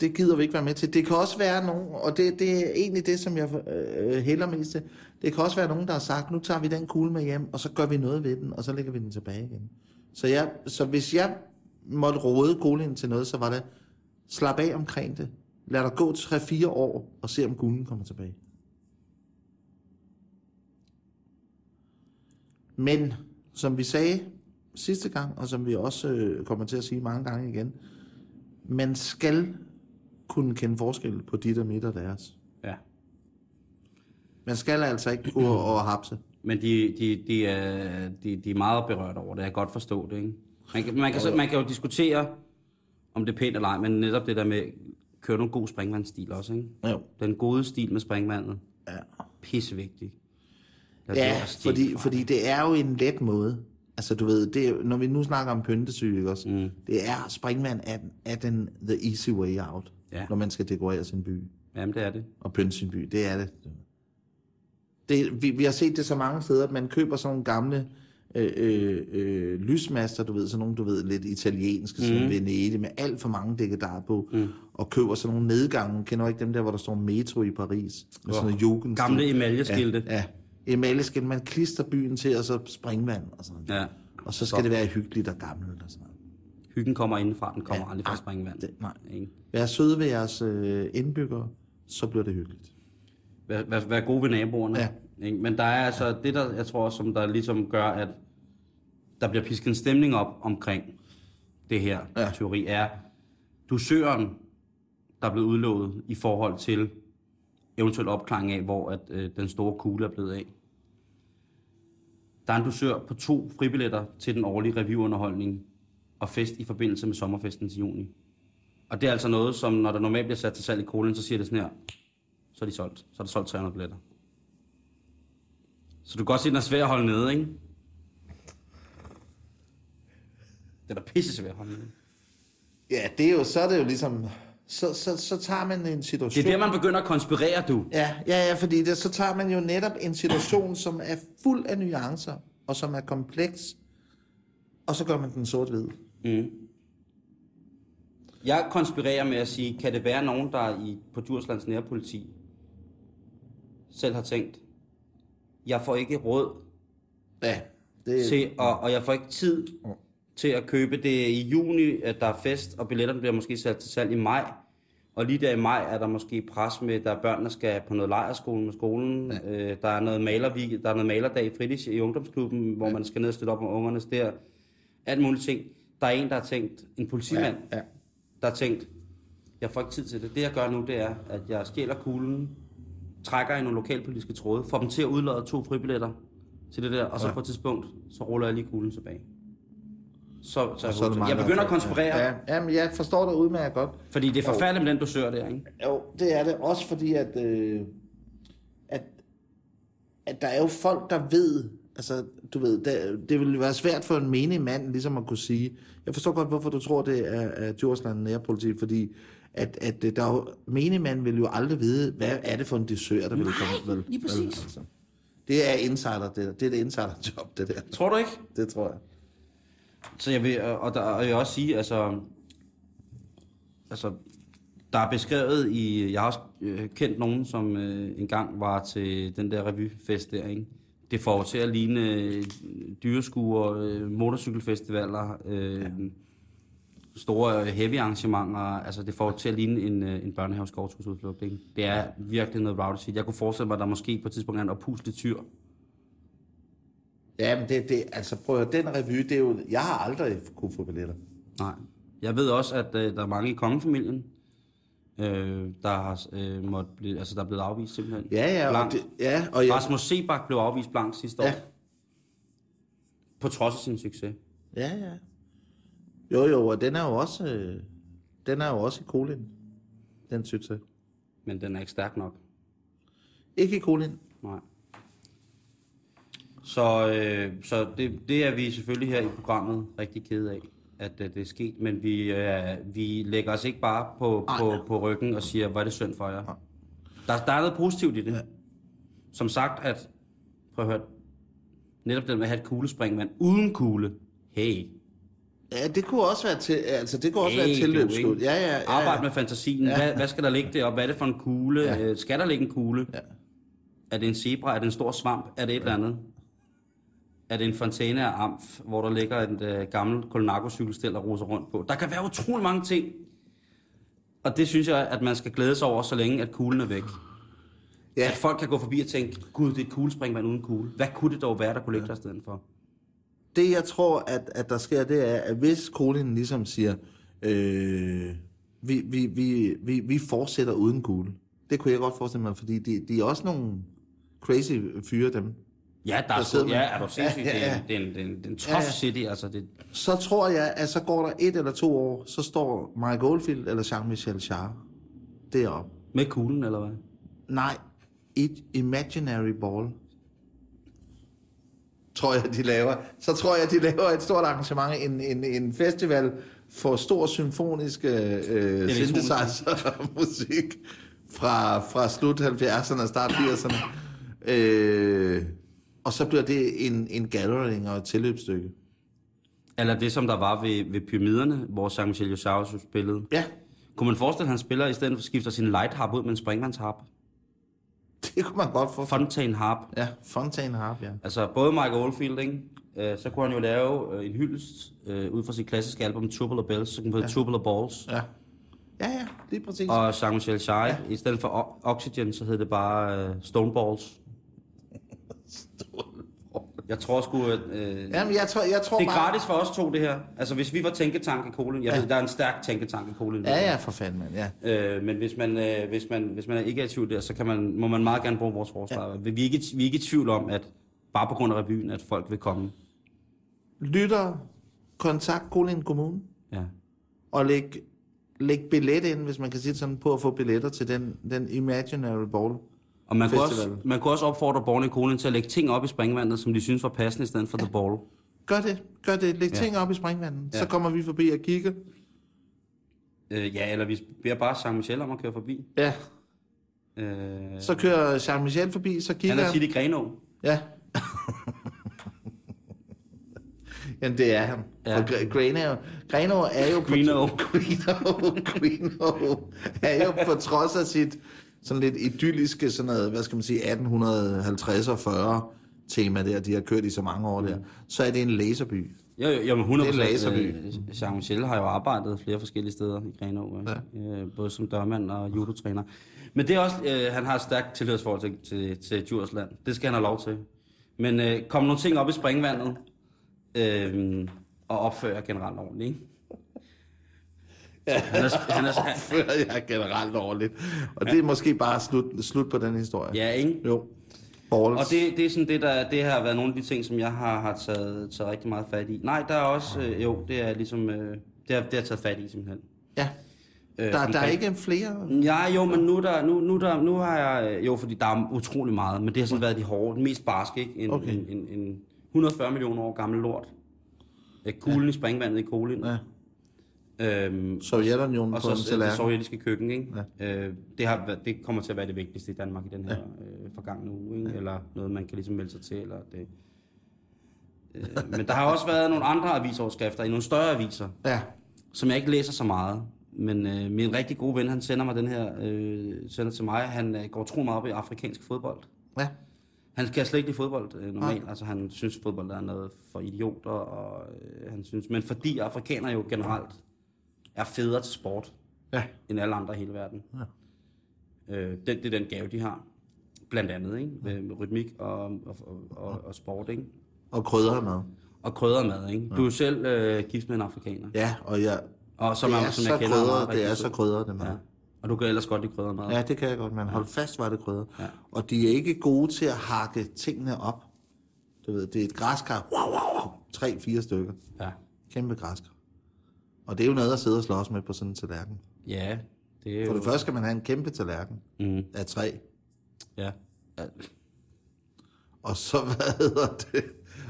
det gider vi ikke være med til. Det kan også være nogen, og det, det er egentlig det, som jeg øh, hælder mest til. Det kan også være nogen, der har sagt, nu tager vi den kugle med hjem, og så gør vi noget ved den, og så lægger vi den tilbage igen. Så, jeg, så hvis jeg måtte råde kuglen til noget, så var det, slap af omkring det. Lad dig gå 3-4 år, og se om kuglen kommer tilbage. Men, som vi sagde sidste gang, og som vi også øh, kommer til at sige mange gange igen, man skal kunne kende forskel på dit og mit og deres. ja. Man skal altså ikke gå og hapse. Men de, de, de, er, de, de er meget berørt over det. Jeg kan godt forstå det, ikke? Man kan, man kan, så, man kan jo diskutere, om det er pænt eller ej, men netop det der med, køre nogle god springvandsstil også, ikke? Jo. Den gode stil med springvandet. Ja. Pissevigtig. Ja, fordi, fra fordi det. er jo en let måde. Altså du ved, det når vi nu snakker om pyntesyge, også? Mm. Det er, springvand er, er den the easy way out, Ja. når man skal dekorere sin by Jamen, det er det. og pynte sin by. Det er det. det vi, vi har set det så mange steder, at man køber sådan nogle gamle øh, øh, lysmaster, du ved, sådan nogle, du ved, lidt italienske, sådan Mhm. Venedig, med alt for mange dækkedar på, mm. og køber sådan nogle nedgange. Kender du ikke dem der, hvor der står metro i Paris? Med sådan noget jugendstil? Gamle emaljeskilte. Ja, ja. emaljeskilt. Man klister byen til, og så springvand og sådan noget. Ja. Og så skal det være hyggeligt og gammelt og sådan noget. Hyggen kommer indenfra, den kommer Ja. aldrig fra Ah, springvand. det- nej. Ikke? Vær søde ved jeres øh, indbyggere, så bliver det hyggeligt. Vær, vær, vær gode ved naboerne. Ja. Ikke? Men der er altså det, der jeg tror, som der ligesom gør, at der bliver pisket en stemning op omkring det her Ja. teori, er dusøren der er blevet udlovet i forhold til eventuel opklaring af, hvor at, øh, den store kugle er blevet af. Der er en dusør på to fribilletter til den årlige revyunderholdning og fest i forbindelse med sommerfesten til juni. Og det er altså noget, som når der normalt bliver sat til salg i Kolen, så siger det sådan her, så er de solgt. Så er der solgt 300 billetter. Så du kan godt se, at den er svær at holde nede, ikke? Den er pisse svær at holde nede. Ja, det er jo, så er det jo ligesom... Så, så, så tager man en situation... Det er der, man begynder at konspirere, du. Ja, ja, ja, fordi det, så tager man jo netop en situation, som er fuld af nuancer, og som er kompleks, og så gør man den sort-hvid. Mm. Jeg konspirerer med at sige, kan det være nogen, der i, på Djurslands nærpoliti selv har tænkt, jeg får ikke råd Ja, det til, og, og jeg får ikke tid til at købe det i juni, at der er fest, og billetterne bliver måske sat til salg i maj. Og lige der i maj er der måske pres med, at børnene skal på noget lejerskole med skolen. Ja. Øh, der, er noget maler, der er noget malerdag i fritids i ungdomsklubben, hvor ja. man skal ned og støtte op med ungerne der. Alt muligt ting. Der er en, der har tænkt, en politimand, Ja, ja. der har tænkt, jeg får ikke tid til det. Det jeg gør nu, det er, at jeg stjæler kuglen, trækker i nogle lokalpolitiske tråde, får dem til at udlade to fribilletter til det der, og så Ja. på et tidspunkt, så ruller jeg lige kuglen tilbage. Så, så, Og så er det jeg der- begynder at konspirere, Ja, ja men jeg forstår dig udmærket godt. fordi det er forfærdeligt med den dosør der, ikke? Jo, det er det. Også fordi, at, øh, at, at der er jo folk, der ved, altså, du ved, det, det vil være svært for en menig mand ligesom at kunne sige, jeg forstår godt, hvorfor du tror, det er, er Djursland nærpoliti, fordi at, at øh, der er jo, menig mand vil jo aldrig vide, hvad er det for en dissør, der vil komme. Vel, lige præcis. Vel, altså. Det er insider, det der. Det er det insider-job, det der. Tror du ikke? Det tror jeg. Så jeg vil, og der, og jeg vil også sige, altså, altså, der er beskrevet i, jeg har også øh, kendt nogen, som øh, engang var til den der revyfest der, ikke? Det får til at ligne øh, dyreskuer, øh, motorcykelfestivaler, øh, ja. Store øh, heavy arrangementer, altså det får til at ligne en, øh, en børnehave skovtursudflugt, ikke? Det er virkelig noget rowdy shit. Jeg kunne forestille mig, at der måske på et tidspunkt er en oppuslig tyr, Ja, men det, det, altså prøv at den revy, det er jo, jeg har aldrig kunne få billetter. Nej. Jeg ved også, at øh, der er mange i kongefamilien, øh, der, har, øh, måtte blive, altså, der er blevet afvist simpelthen. Ja, ja, og, Blankt. det, ja, og jeg, Rasmus Sebak blev afvist blankt sidste Ja. år. På trods af sin succes. Ja, ja. Jo, jo, og den er jo også, øh, den er jo også i Kolin. Den synes jeg. Men den er ikke stærk nok. Ikke i Kolin. Nej. Så, øh, så det, det er vi selvfølgelig her i programmet rigtig kede af, at øh, det er sket. Men vi, øh, vi lægger os ikke bare på, Ej. på, på ryggen og siger, hvor er det synd for jer. Der, der er noget positivt i det. Ja. Som sagt, at prøv at høre, netop det med at have et kuglespringvand uden kugle. Hey, Ja, det kunne også være til, altså det kunne også hey være tilløbsskud. ikke? Ja, ja, ja. Arbejde med fantasien. Ja. Hvad, hvad skal der ligge deroppe? Hvad er det for en kugle? Ja. Ja. Skal der ligge en kugle? Ja. Er det en zebra? Er det en stor svamp? Er det et eller andet? Er det en fontæne af amf, hvor der ligger et øh, gammelt Colnago-cykelstel, der roser rundt på? Der kan være utrolig mange ting. Og det synes jeg, at man skal glæde sig over, så længe at kuglen er væk. Ja. At folk kan gå forbi og tænke, gud, det er et kuglespringvand uden kugle. Hvad kunne det dog være, der kunne ligge der i stedet for? Det jeg tror, at, at der sker, det er, at hvis Kolin ligesom siger, øh, vi, vi, vi, vi, vi fortsætter uden kugle. Det kunne jeg godt forestille mig, fordi de, de er også nogle crazy fyre, dem. Ja, der Der er, sidder ja, er du sindssygt. Ja, ja, ja. Det er en, det er en, det er en tough Ja, ja. city, altså. Det, Så tror jeg, at så går der et eller to år, så står Mike Oldfield eller Jean-Michel Jarre deroppe. med kuglen, eller hvad? Nej, et imaginary ball. Tror jeg, de laver. Så tror jeg, de laver et stort arrangement, en, en, en festival for stor symfonisk øh, synthesizer-musik fra, fra slut 70'erne og start 80'erne. Øh, og så bliver det en, en gathering og et tilløbsstykke. Eller det, som der var ved, ved pyramiderne, hvor Jean-Michel Josaus spillede. Ja, Kunne man forestille, at han spiller, i stedet for skifter sin light harp ud med en springvandsharp? det kunne man godt få. Fontaine harp. Ja, Fontaine Harp, ja. Altså både Mike Oldfield, ikke? Øh, så kunne han jo lave øh, en hyldest øh, ud fra sit klassiske album Tubular Bells, så kunne den hedde Tubular Balls. Ja, ja, ja lige præcis. Og Jean-Michel Jarre, ja. i stedet for o- Oxygen, så hed det bare øh, Stone Balls. Jeg tror sgu, at... Øh, Jamen, jeg tror, jeg tror det er bare... gratis for os to, det her. Altså, hvis vi var tænketank i Kolin... Jeg Ja. ved, der er en stærk tænketank i Kolin. Ja, ja, for fanden, mand, ja. Øh, men hvis man, øh, hvis, man, hvis man ikke er i tvivl der, så kan man, må man meget gerne bruge vores forslag. Ja. Vi, er ikke, vi er ikke i tvivl om, at bare på grund af revyen, at folk vil komme. Lytter, kontakt Kolding Kommune, Ja. og læg, læg billet ind, hvis man kan sige det sådan, på at få billetter til den, den Imaginary Ball. Og man kunne, også, man kunne også opfordre borgerne i Kolin til at lægge ting op i springvandet, som de synes var passende i stedet for ja. The Ball. Gør det, gør det. Læg Ja. ting op i springvandet. Ja. Så kommer vi forbi og kigger. Øh, ja, eller vi beder bare Jean-Michel om at køre forbi. Ja, Øh, så kører Jean-Michel forbi, så kigger han er han. tit i Grenå. Ja. Jamen, det er han. Ja. For Gre- Greno, Greno er jo. Greno. Greno, Greno er jo på trods af sit sådan lidt idylliske, sådan noget, hvad skal man sige, 1850 og 40 tema der, de har kørt i så mange år der, så er det en laserby. Jo, jo, jo men 100 Det er laserby. Jean-Michel har jo arbejdet flere forskellige steder i Grenå. Ja. Øh, både som dørmand og judotræner. Men det er også, øh, han har et stærkt tilhørsforhold til, til, til Djursland. Det skal han have lov til. Men øh, kom nogle ting op i springvandet, øh, og opføre generelt ordentligt, ikke? Han er, han er, Opfører jeg generelt overligt. Og det er måske bare slut, slut på den historie. ja, ikke? Jo. Balls. Og det, det er sådan det, der det har været nogle af de ting, som jeg har, har taget, taget rigtig meget fat i. Nej, der er også, øh, jo, det er ligesom, øh, det har, det har taget fat i simpelthen. Ja. Øh, Der, der er ikke flere... Ja, jo, men nu, er der, nu, nu, er der, nu har jeg... øh, Jo, fordi der er utrolig meget, men det har sådan været de hårde, den mest barske, ikke? En, Okay. en, en, en 140 millioner år gammel lort. Kuglen ja. i springvandet i Kolin. Ja. Øhm, Sovjetunionen og på en så det tallerken. sovjetiske køkken, ikke? Ja. Øh, det, har, været- det kommer til at være det vigtigste i Danmark i den her øh, forgangne uge, ikke? Eller noget, man kan ligesom melde sig til, eller det... Øh, men der har også været nogle andre avisoverskrifter i nogle større aviser, Ja. som jeg ikke læser så meget. Men øh, min rigtig gode ven, han sender mig den her, øh, sender til mig. Han øh, går tro meget op i afrikansk fodbold. Ja. Han kan slet ikke lide fodbold øh, normalt. Altså han synes fodbold er noget for idioter, og øh, han synes, men fordi afrikanere jo generelt er federe til sport Ja. end alle andre i hele verden. Ja. Øh, den, det er den gave, de har. Blandt andet, ikke? Med, med rytmik og, og, og, og, sport, ikke? Og krydder med. Og kryddermad, ikke? Du er jo selv øh, gift med en afrikaner. Ja, og jeg, Og som, det er, er som så jeg kender er meget krydret, det er så krydret, det mad. Ja. Og du kan ellers godt lide kryddermad. Ja, det kan jeg godt, men hold fast, var det krydret. Ja. Og de er ikke gode til at hakke tingene op. Du ved, det er et græskar. Wow, wow, wow. Tre-fire stykker. ja. Kæmpe græskar. Og det er jo noget at sidde og slås med på sådan en tallerken. Ja, det er For jo... det første skal man have en kæmpe tallerken Mm, af træ. ja. ja. Og så, hvad hedder det?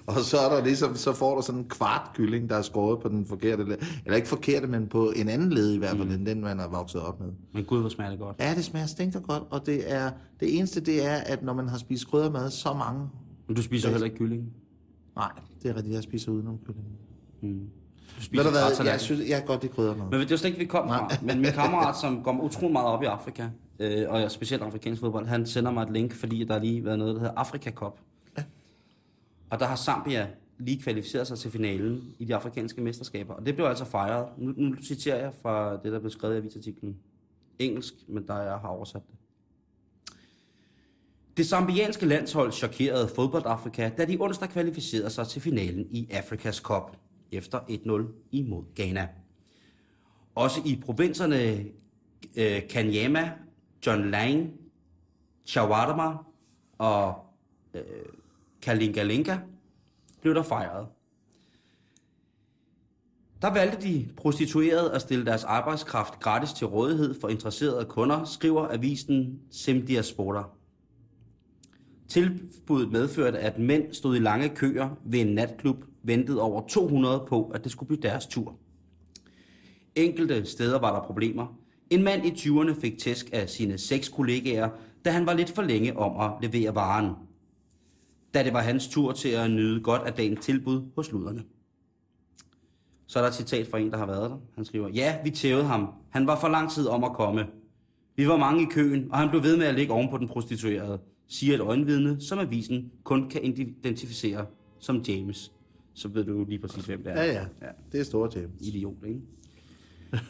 Og så er der ligesom, så får du sådan en kvart kylling, der er skåret på den forkerte led. Eller ikke forkerte, men på en anden led i hvert fald, mm. end den, man er vokset op med. Men gud, hvor smager det godt. Ja, det smager stinker godt, og det er det eneste, det er, at når man har spist kryddermad så mange... Men du spiser heller ikke kylling. Nej, det er rigtigt, jeg spiser udenom kylling. Du spiser Ved du hvad, jeg synes, jeg godt lide kryddermad. Men det var slet ikke, vi kom fra. Men min kammerat, som går utrolig meget op i Afrika, øh, og specielt afrikansk fodbold, han sender mig et link, fordi der har lige været noget, der hedder Afrika Cup. Ja. Og der har Zambia lige kvalificeret sig til finalen i de afrikanske mesterskaber. Og det blev altså fejret. Nu, nu citerer jeg fra det, der blev skrevet i avisartiklen. Engelsk, men der jeg har oversat det. Det zambianske landshold chokerede fodboldafrika, da de onsdag kvalificerede sig til finalen i Afrikas Cup efter 1-0 imod Ghana. Også i provinserne øh, Kanyama, John Lang, Chawadama og øh, Kalingalinga blev der fejret. Der valgte de prostituerede at stille deres arbejdskraft gratis til rådighed for interesserede kunder, skriver avisen Semdiaspora. Tilbuddet medførte, at mænd stod i lange køer ved en natklub, ventede over 200 på, at det skulle blive deres tur. Enkelte steder var der problemer. En mand i 20'erne fik tæsk af sine seks kollegaer, da han var lidt for længe om at levere varen. Da det var hans tur til at nyde godt af dagens tilbud hos luderne. Så er der et citat fra en, der har været der. Han skriver, ja, vi tævede ham. Han var for lang tid om at komme. Vi var mange i køen, og han blev ved med at ligge oven på den prostituerede, siger et øjenvidne, som avisen kun kan identificere som James. Så ved du lige præcis, hvem det er. Ja, ja. Det er store James. Idiot, ikke?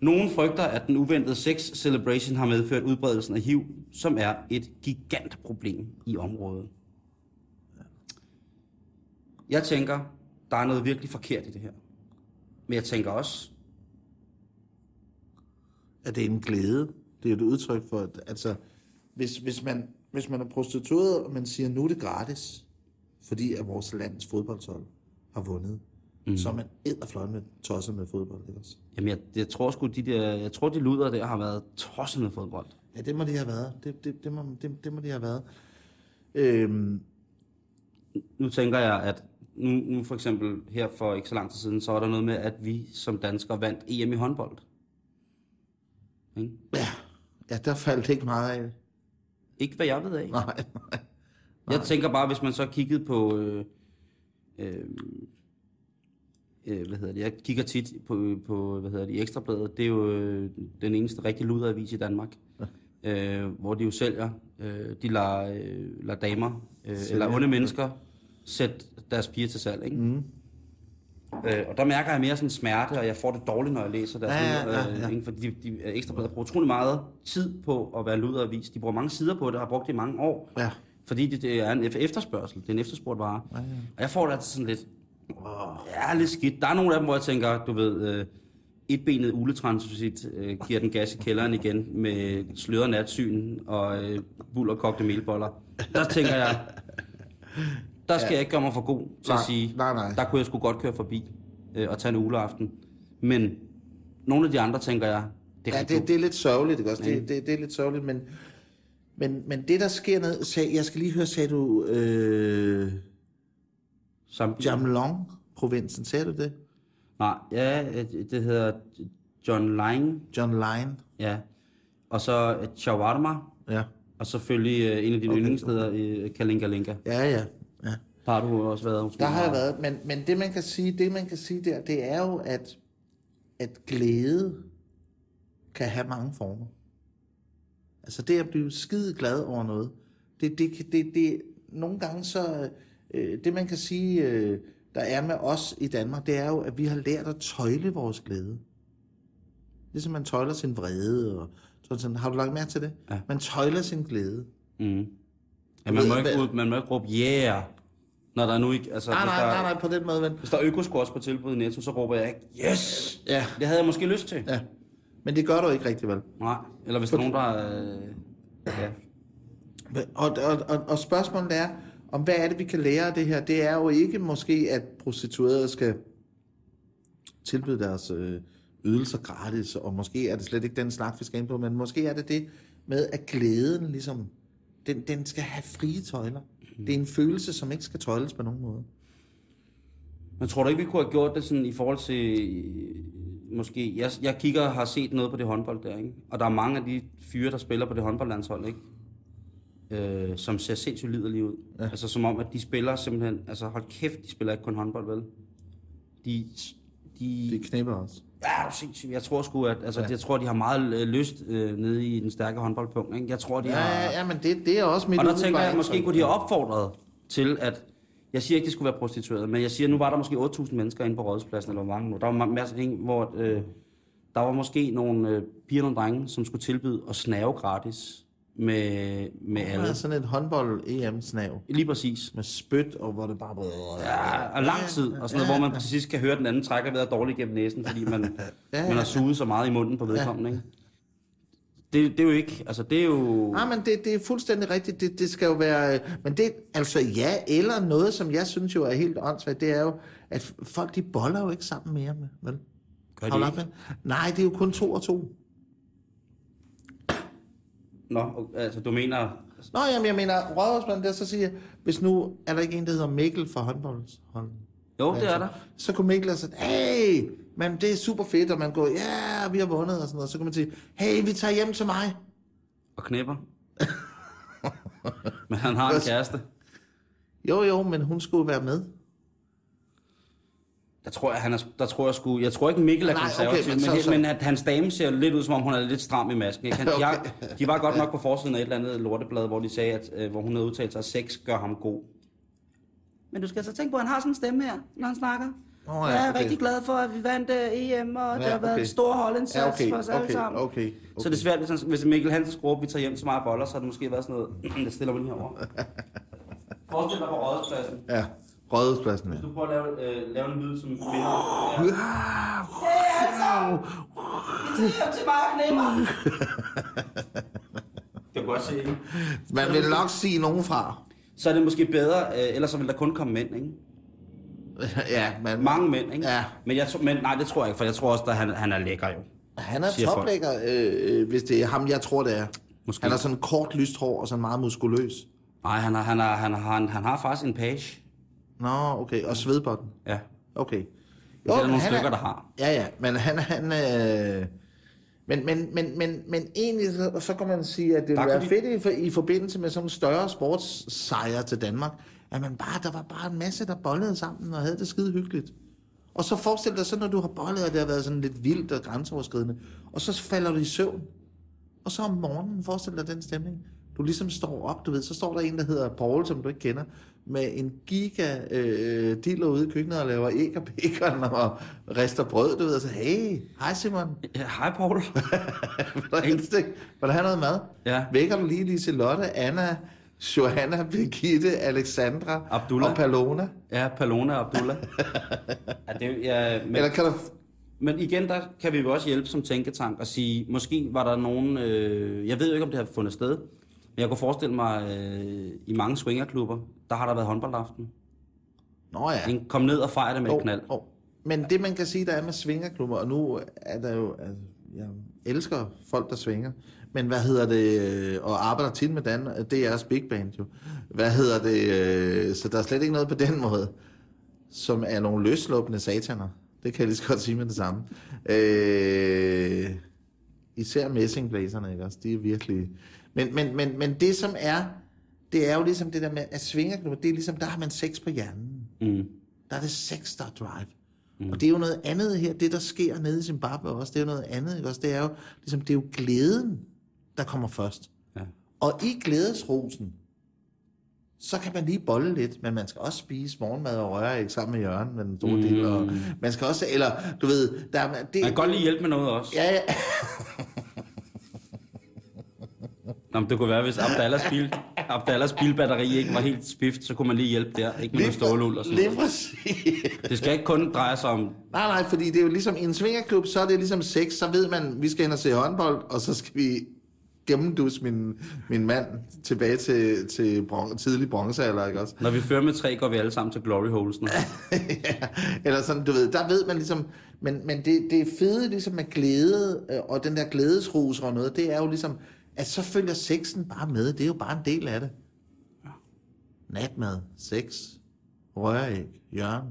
Nogen frygter, at den uventede sex celebration har medført udbredelsen af HIV, som er et gigant problem i området. Jeg tænker, der er noget virkelig forkert i det her. Men jeg tænker også, at det er en glæde. Det er et udtryk for, at altså, hvis, hvis, man, hvis man er prostitueret, og man siger, nu er det gratis, fordi at vores lands fodboldhold har vundet, mm. så er man edderfløjt med tosset med fodbold, ikke også? jamen jeg, jeg tror sgu, de der, jeg tror, de luder der har været tosset med fodbold. Ja, det må de have været. Det, det, det, må, det, det må de have været. Øhm, Nu tænker jeg, at nu, nu for eksempel her for ikke så lang tid siden, så var der noget med, at vi som danskere vandt EM i håndbold. Ikke? ja, ja, der faldt ikke meget af. Ikke hvad jeg ved af. Nej, nej. Jeg tænker bare, hvis man så kiggede på... Øh, øh, øh, hvad hedder det? Jeg kigger tit på, på hvad hedder det, Ekstrabladet. Det er jo øh, den eneste rigtig luderavis i Danmark. øh, hvor de jo sælger. Øh, de lader, øh, lader damer, øh, eller onde mennesker, sætte deres piger til salg. Ikke? Mm. Øh, og der mærker jeg mere sådan smerte, og jeg får det dårligt, når jeg læser deres Ja, ja, ja, ja. øh, ikke? Fordi de, de Ekstrabladet bruger utrolig meget tid på at være luderavis. De bruger mange sider på det, og har brugt det i mange år. Ja. Fordi det, det er en ef- efterspørgsel. Det er en efterspurgt vare. Ja, ja. Og jeg får det altid sådan lidt... Ja, lidt skidt. Der er nogle af dem, hvor jeg tænker, du ved... Øh, etbenet uletransit øh, giver den gas i kælderen igen med sløret natsyn og øh, buller kogte melboller. Der tænker jeg, der skal ja. jeg ikke gøre mig for god til Nej, at sige, nej, nej. der kunne jeg sgu godt køre forbi øh, og tage en uleaften. Men nogle af de andre tænker jeg, det er Ja, det, det er lidt sørgeligt, ikke også? Det, det, det er lidt sørgeligt, men, men, men det, der sker ned... Sag, jeg skal lige høre, sagde du øh, Som, Jamlong-provinsen, sagde du det? Nej, ja, øh, det hedder John Lang, John Line? ja. Og så øh, Shawarma, Ja. og selvfølgelig øh, en af dine okay. yndlingssteder i Kalingalinga. Ja, ja. ja. Der har du også været Der har jeg været, men, men det man kan sige, det man kan sige der, det er jo, at, at glæde kan have mange former. Altså det at blive skide glad over noget, det, det, det, det nogle gange så, øh, det man kan sige, øh, der er med os i Danmark, det er jo, at vi har lært at tøjle vores glæde. Ligesom man tøjler sin vrede, og sådan, sådan. har du lagt mærke til det? Ja. Man tøjler sin glæde. Mm. Ja, man, må ikke, hvad- man må ikke råbe yeah, når der er nu ikke... Altså, Nej, nej, der, nej, nej, på den måde, ven. hvis der er økoskors på tilbud i Netto, så råber jeg ikke yes! Ja, Det havde jeg måske lyst til. ja. Men det gør du ikke rigtig vel. Nej, eller hvis er nogen, der... Øh, ja. Og, og, og, og spørgsmålet er, om hvad er det, vi kan lære af det her? Det er jo ikke måske, at prostituerede skal tilbyde deres øh, ydelser gratis, og måske er det slet ikke den slags, vi skal ind på, men måske er det det med, at glæden ligesom, den, den skal have frie tøjler. Det er en følelse, som ikke skal tøjles på nogen måde. Men tror du ikke, vi kunne have gjort det sådan i forhold til... Måske... Jeg, jeg kigger og har set noget på det håndbold der, ikke? Og der er mange af de fyre, der spiller på det håndboldlandshold, ikke? Øh, som ser sindssygt liderlige ud. Ja. Altså som om, at de spiller simpelthen... Altså hold kæft, de spiller ikke kun håndbold, vel? De... de Det knipper også. Ja, sindssygt. Jeg tror sgu, at altså, ja. jeg tror, de har meget øh, lyst øh, nede i den stærke håndboldpunkt. Ikke? Jeg tror, de Ja, har... ja, ja, men det, det er også mit Og der tænker jeg, måske kunne de have opfordret til, at... Jeg siger ikke, det skulle være prostitueret, men jeg siger, nu var der måske 8.000 mennesker inde på Rådhuspladsen, eller hvor mange nu. Der var masser af ting, hvor øh, der var måske nogle øh, piger og drenge, som skulle tilbyde at snave gratis med, med Det alle. er sådan et håndbold-EM-snav Lige præcis. med spyt, og hvor det bare... Ja, og lang tid, og sådan noget, hvor man til sidst kan høre, at den anden trækker ved at dårligt gennem næsen, fordi man, Ja, ja. man har suget så meget i munden på vedkommende. Ikke? Det, det er jo ikke, altså det er jo... Nej, men det, det er fuldstændig rigtigt. Det, det skal jo være... øh, Men det, altså ja, eller noget, som jeg synes jo er helt åndssvagt, det er jo, at folk, de boller jo ikke sammen mere med, vel? Gør de ikke? Nej, det er jo kun to og to. Nå, altså du mener... Nå, jamen, jeg mener, rådhusmanden der så siger, hvis nu er der ikke en, der hedder Mikkel fra håndboldsholdet. Jo, det er der. Så kunne Mikkel have sagt, hey, men det er super fedt, og man går, ja, vi har vundet, og sådan noget. Så kan man sige, hey, vi tager hjem til mig. Og knæpper. Men han har en kæreste. Jo, jo, men hun skulle være med. Der tror jeg, han er, der tror jeg sgu, jeg tror ikke Mikkel er Nej, okay, konservativ, men så- men, så- men at hans dame ser lidt ud, som om hun er lidt stram i masken. Ikke? Han, Okay. jeg, de var godt nok på forsiden af et eller andet lorteblad, hvor de sagde, at øh, hvor hun havde udtalt sig, at sex gør ham god. Men du skal så tænke på, at han har sådan en stemme her, når han snakker. Nå, ja, jeg er okay. rigtig glad for, at vi vandt uh, EM, og ja, det har været okay. en stor holdindsats Ja, okay, for os alle okay, sammen. okay, Så det er svært, hvis, hvis Mikkel Hansen op, vi tager hjem til mig boller, så har det måske været sådan noget, jeg stiller lige herovre. Forestil dig på rådspladsen. Ja. Rådhuspladsen, ja. Du prøver at lave, øh, lave en lyd som kvinder. Ja. til mig og knæmmer. Det kan godt se, ikke? Man vil nok sige nogen fra. Så er det måske bedre, øh, ellers så vil der kun komme mænd, ikke? ja, men Mange mænd, ikke? Ja. Men, jeg, men nej, det tror jeg ikke, for jeg tror også, at han, han er lækker jo. han er toplækker, øh, øh, hvis det er ham, jeg tror, det er. Måske. Han har sådan kort lyst hår og sådan meget muskuløs. Nej, han har, han har, han har, han, han har faktisk en page. Nå, okay. Og svedbotten. Ja. Okay. det er der nogle han stykker, der har. Ja, ja, men han... han øh, men, men, men, men, men egentlig, så, så kan man sige, at det ville være fedt i, for, i forbindelse med sådan en større sportssejr til Danmark, at man bare, der var bare en masse, der bollede sammen og havde det skide hyggeligt. Og så forestil dig så, når du har bollet, og det har været sådan lidt vildt og grænseoverskridende, og så falder du i søvn. Og så om morgenen, forestil dig den stemning. Du ligesom står op, du ved, så står der en, der hedder Paul, som du ikke kender, med en giga øh, dealer ude i køkkenet og laver æg og bacon og rister brød, du ved, og så, hey, hej Simon, Ja, hej, Paul. vil du have noget mad? Ja. Vækker du lige Liselotte, Anna, Johanna, Birgitte, Alexandra Abdullah. og Palona? ja, Palona og Abdullah. ja, det, ja, men, Eller kan du... men igen, der kan vi jo også hjælpe som tænketank og sige, måske var der nogen, øh, jeg ved jo ikke, om det har fundet sted, men jeg kunne forestille mig, øh, i mange swingerklubber, der har der været håndboldaften. Nå ja. En, kom ned og fejre det med et Åh, knald. åh. Men det, man kan sige, der er med svingerklubber, og nu er der jo... Altså, jeg elsker folk, der svinger. Men hvad hedder det... øh, Og arbejder tit med Dan, det er også Big Band jo. Hvad hedder det... øh, Så der er slet ikke noget på den måde, som er nogle løsluppende sataner. Det kan jeg lige så godt sige med det samme. Øh, især messingblæserne, ikke også? De er virkelig... Men, men, men, men det, som er... Det er jo ligesom det der med, at svingerklubber, det er ligesom, der har man sex på hjernen. Mm. Der er det sex, der er drive. Mm. Og det er jo noget andet her, det der sker nede i Zimbabwe også, det er jo noget andet, ikke også? Det er jo, ligesom, det er jo glæden, der kommer først. Ja. Og i glædesrosen, så kan man lige bolle lidt, men man skal også spise morgenmad og røræg sammen med Jørgen med den store mm. del. Og man skal også, eller du ved, der er, det, Man kan godt lige hjælpe med noget også. Ja, ja, Nå, men det kunne være, hvis Abdallahs, bil, Abdallahs bilbatteri ikke var helt spift, så kunne man lige hjælpe der. Ikke med noget stålul og sådan lige noget. Det skal ikke kun dreje sig om... Nej, nej, fordi det er jo ligesom i en svingerklub, så er det ligesom sex, så ved man, vi skal hen og se håndbold, og så skal vi gennemdus min, min mand tilbage til, til bron- tidlig bronzealder, ikke også? Når vi fører med tre, går vi alle sammen til Glory Holes nu. ja, eller sådan, du ved, der ved man ligesom, men, men det, det er fede ligesom med glæde, øh, og den der glædesrus og noget, det er jo ligesom, at så følger sexen bare med, det er jo bare en del af det. Natmad, sex, røræg, hjørne.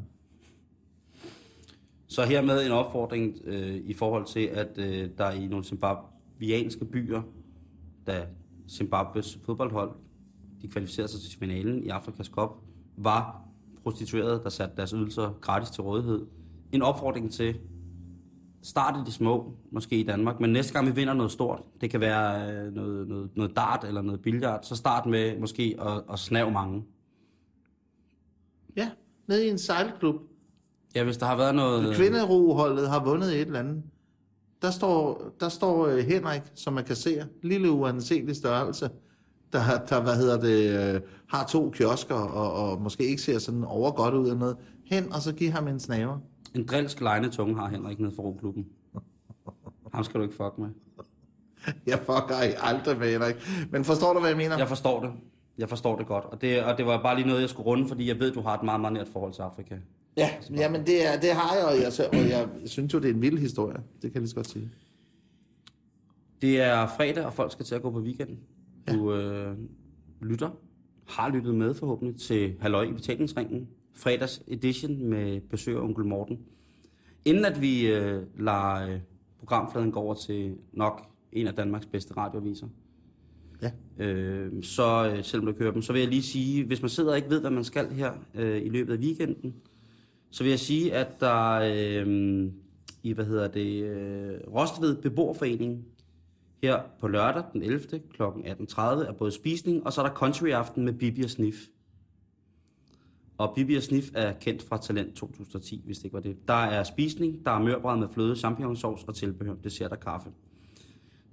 Så hermed en opfordring øh, i forhold til, at øh, der i nogle zimbabwianske byer, da Zimbabwes fodboldhold, de kvalificerede sig til finalen i Afrikas Cup, var prostituerede, der satte deres ydelser gratis til rådighed. En opfordring til, start i de små, måske i Danmark, men næste gang vi vinder noget stort, det kan være øh, noget, noget, noget dart eller noget billiard, så start med måske at, at snave mange. Ja, nede i en sejlklub. Ja, hvis der har været noget... Kvinderoholdet har vundet et eller andet. Der står, der står øh, Henrik, som man kan se, lille uanselig størrelse, der, der hvad hedder det, øh, har to kiosker, og, og måske ikke ser sådan over godt ud eller noget. Hen, og så giv ham en snaver. En drilsk tunge har Henrik nede for roklubben. Ham skal du ikke fuck med. Jeg fucker ikke aldrig med Henrik. Men forstår du, hvad jeg mener? Jeg forstår det. Jeg forstår det godt. Og det, og det var bare lige noget, jeg skulle runde, fordi jeg ved, du har et meget, meget nært forhold til Afrika. Ja, jamen det, er, det har jeg, og jeg, og jeg synes jo, det er en vild historie. Det kan jeg lige så godt sige. Det er fredag, og folk skal til at gå på weekenden. Du øh, lytter, har lyttet med forhåbentlig til Halløj i betalingsringen. Fredags edition med besøg af onkel Morten. Inden at vi øh, lader øh, programfladen gå over til nok en af Danmarks bedste radioaviser, Ja. øh, så øh, selvom du kører dem, så vil jeg lige sige, hvis man sidder og ikke ved, hvad man skal her øh, i løbet af weekenden, så vil jeg sige, at der øh, i, hvad hedder det, øh, Rostved Beboerforening her på lørdag den 11. kl. 18.30 er både spisning, og så er der country aften med Bibi og Sniff. Og Bibi og Sniff er kendt fra Talent 2010, hvis det ikke var det. Der er spisning, der er mørbrad med fløde, champignonsauce og tilbehør, dessert og kaffe.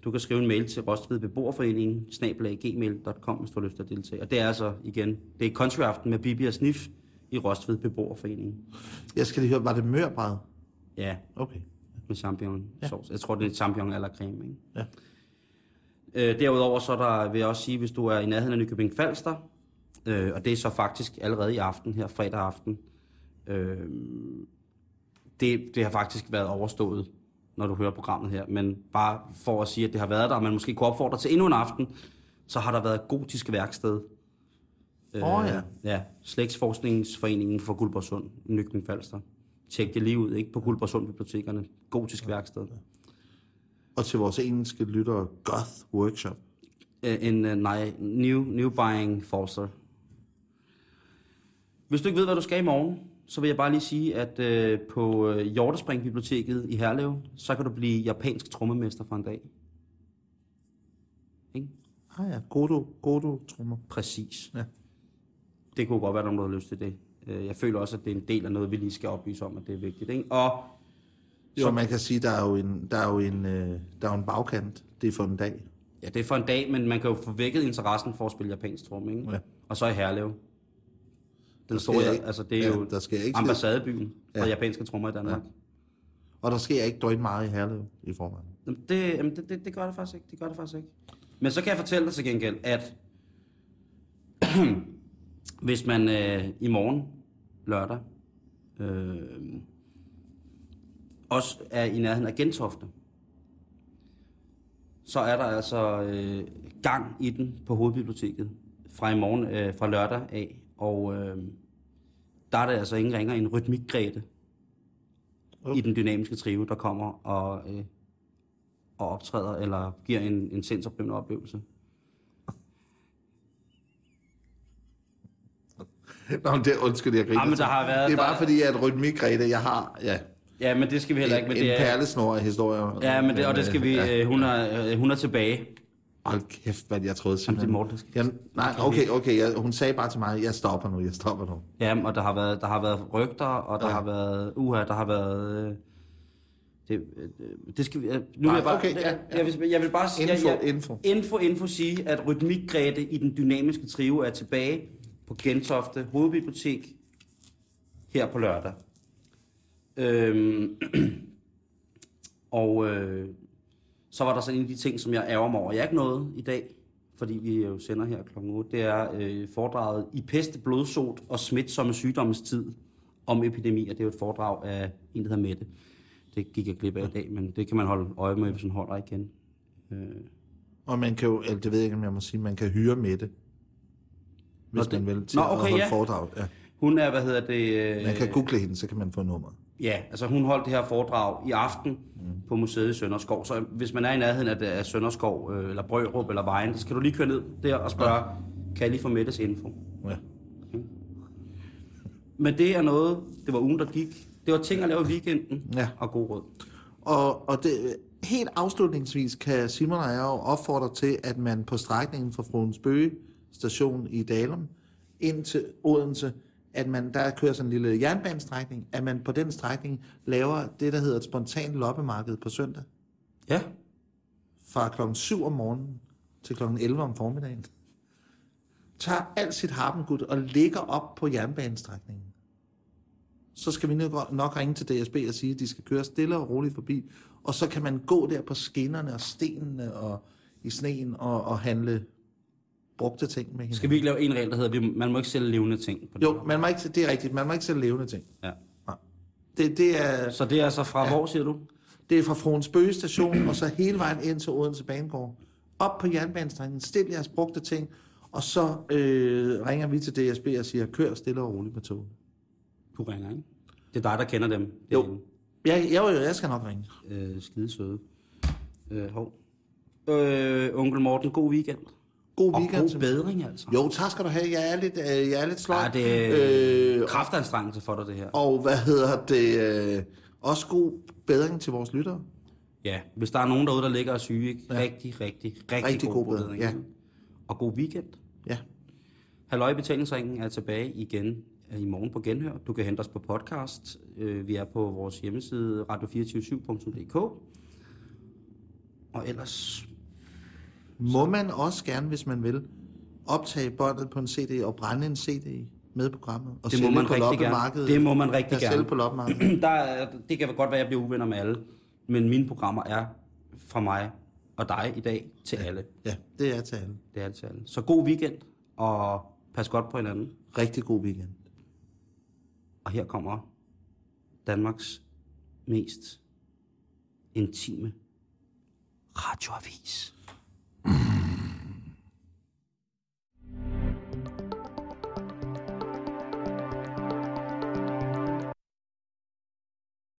Du kan skrive en mail til Rostved Beboerforeningen, snabelaggmail.com, hvis du har lyst til at deltage. Og det er altså, igen, det er country aften med Bibi og Sniff i Rostved Beboerforeningen. Jeg skal lige høre, var det mørbræd? Ja, Okay. med champignon ja. Jeg tror, det er champignon eller creme, ikke? Ja. Øh, derudover så er der, vil jeg også sige, hvis du er i nærheden af Nykøbing Falster, øh, og det er så faktisk allerede i aften, her fredag aften, øh, det, det har faktisk været overstået, når du hører programmet her, men bare for at sige, at det har været der, og man måske kunne opfordre til endnu en aften, så har der været gotisk værksted. Øh, Åh, ja. Ja, Slægtsforskningsforeningen for Guldborgsund, Nykøbing Falster. Tjek det lige ud, ikke? På Guldborgsund Bibliotekerne. Gotisk værksted. Og til vores engelske lyttere, Goth Workshop. Øh, en uh, nej, new, new buying Forster. Hvis du ikke ved, hvad du skal i morgen, så vil jeg bare lige sige, at øh, på øh, Hjortespring Biblioteket i Herlev, så kan du blive japansk trommemester for en dag. Ikke? Ah ja, Godo, Godo trommer. Præcis. Ja. Det kunne godt være, at der har lyst til det. Øh, Jeg føler også, at det er en del af noget, vi lige skal oplyse om, at det er vigtigt. Ikke? Og Jo, man kan sige, der er jo en, der er jo en, øh, der er jo en bagkant. Det er for en dag. ja, det er for en dag, men man kan jo få vækket interessen for at spille japansk tromme. Ikke? Ja. Og så i Herlev. Den store, ikke- altså det er ja, jo der ikke- ambassadebyen for Ja. japanske trommer i Danmark. Og der sker ikke drøn meget i Herlev i forvejen. Det, jamen det, det, det gør det faktisk ikke. Det gør det faktisk ikke. Men så kan jeg fortælle dig til gengæld, at hvis man øh, i morgen, lørdag, øh, også er i nærheden af Gentofte, så er der altså øh, gang i den på hovedbiblioteket fra i morgen, øh, fra lørdag af. Og øh, der er det altså ingen ringer en rytmikgrete i den dynamiske trio, der kommer og, øh, og optræder eller giver en, en sindsoprivende oplevelse. Nå, men det, undskyld, jeg griner. Jamen, der til. har været- det er bare der- fordi, at rytmikrede, jeg har ja, Ja, men det skal vi heller ikke. en, Men en det er, perlesnor af historier. ja, men det, og det skal vi... Ja. Øh, hun, er, øh, hun er tilbage. Hold kæft, hvad jeg troede Jamen, simpelthen. det er Morten, der skal... Jeg, nej, okay, okay. Jeg, hun sagde bare til mig, jeg stopper nu, jeg stopper nu. Ja, og der har været, der har været rygter, og der Ja. har været... Uha, der har været... Øh, det, øh, det skal vi... øh, Nu vil jeg bare... okay, ja, ja. Jeg, vil, jeg vil bare sige... Info, jeg, jeg, info. Info, info sige, at Rytmikgrete i den dynamiske trio er tilbage på Gentofte Hovedbibliotek her på lørdag. Øhm, og øh, så var der så en af de ting, som jeg ærger mig over, jeg ikke nåede i dag, fordi vi jo sender her kl. 8, det er øh, foredraget i peste, blodsot og smitsomme sygdommes tid om epidemier. Det er jo et foredrag af en, der hedder Mette. Det gik jeg glip af i dag, men det kan man holde øje med, hvis man holder igen. Øh, Og man kan jo, eller det ved jeg ikke, om jeg må sige, man kan hyre Mette. Hvis det- man vil til Nå, at okay, holde ja. foredrag. Ja. hun er, hvad hedder det... Øh, Man kan google hende, så kan man få nummeret. Ja, altså hun holdt det her foredrag i aften mm. på museet i Sønderskov. Så hvis man er i nærheden af, af Sønderskov, øh, eller Brørup, eller Vejen, så skal du lige køre ned der og spørge, ja. kan jeg lige få Mettes info? Ja. Men det er noget, det var ugen, der gik. Det var ting at lave i weekenden, Ja. og god råd. Og, og det, helt afslutningsvis kan Simon og jeg jo opfordre til, at man på strækningen fra Fruens Bøge station i Dalum ind til Odense, at man der kører sådan en lille jernbanestrækning, at man på den strækning laver det, der hedder et spontant loppemarked på søndag, Ja, fra klokken 7 om morgenen til klokken 11 om formiddagen. Tager alt sit harpengud og ligger op på jernbanestrækningen. Så skal vi nok nok ringe til DSB og sige, at de skal køre stille og roligt forbi. Og så kan man gå der på skinnerne og stenene og i sneen og, og handle brugte ting med hinanden. skal vi ikke lave en regel, der hedder, vi- man må ikke sælge levende ting på det? Jo, man må ikke, det er rigtigt. Man må ikke sælge levende ting. Ja. Det, det, er, Så det er altså fra ja. hvor, siger du? det er fra Fruens Bøge station, og så hele vejen ind til Odense Banegård. Op på jernbanestrækningen, stil jeres brugte ting, og så øh, ringer vi til DSB og siger, kør stille og roligt med toget. Du ringer, ikke? Det er dig, der kender dem. Jo. Jeg, jeg, jeg, jeg skal nok ringe. Øh, skide søde. Øh, hov. Øh, onkel Morten, god weekend. God Og weekend. god bedring, altså. Jo, tak skal du have. Jeg er lidt, øh, jeg er lidt sløj. Ja, det er øh, kraftanstrengelse for dig, det her. og hvad hedder det? Øh, også god bedring til vores lyttere. Ja, hvis der er nogen derude, der ligger og syge, ikke? Rigtig, rigtig, rigtig, Rigtig god bedring, ja. Og god weekend. Ja. Halløj Betalingsringen er tilbage igen øh, i morgen på Genhør. Du kan hente os på podcast. Øh, Vi er på vores hjemmeside radio247.dk. Og ellers... Må man også gerne, hvis man vil, optage båndet på en CD og brænde en CD med programmet. Og Det må man på rigtig gerne. Det må man rigtig Ja, gerne. sælge på loppemarkedet. der, er- det kan godt være, at jeg bliver uvenner med alle, men mine programmer er fra mig og dig i dag til alle. ja, det er til alle. Det er til alle. Så god weekend, og pas godt på hinanden. Rigtig god weekend. Og her kommer Danmarks mest intime radioavis. Mm.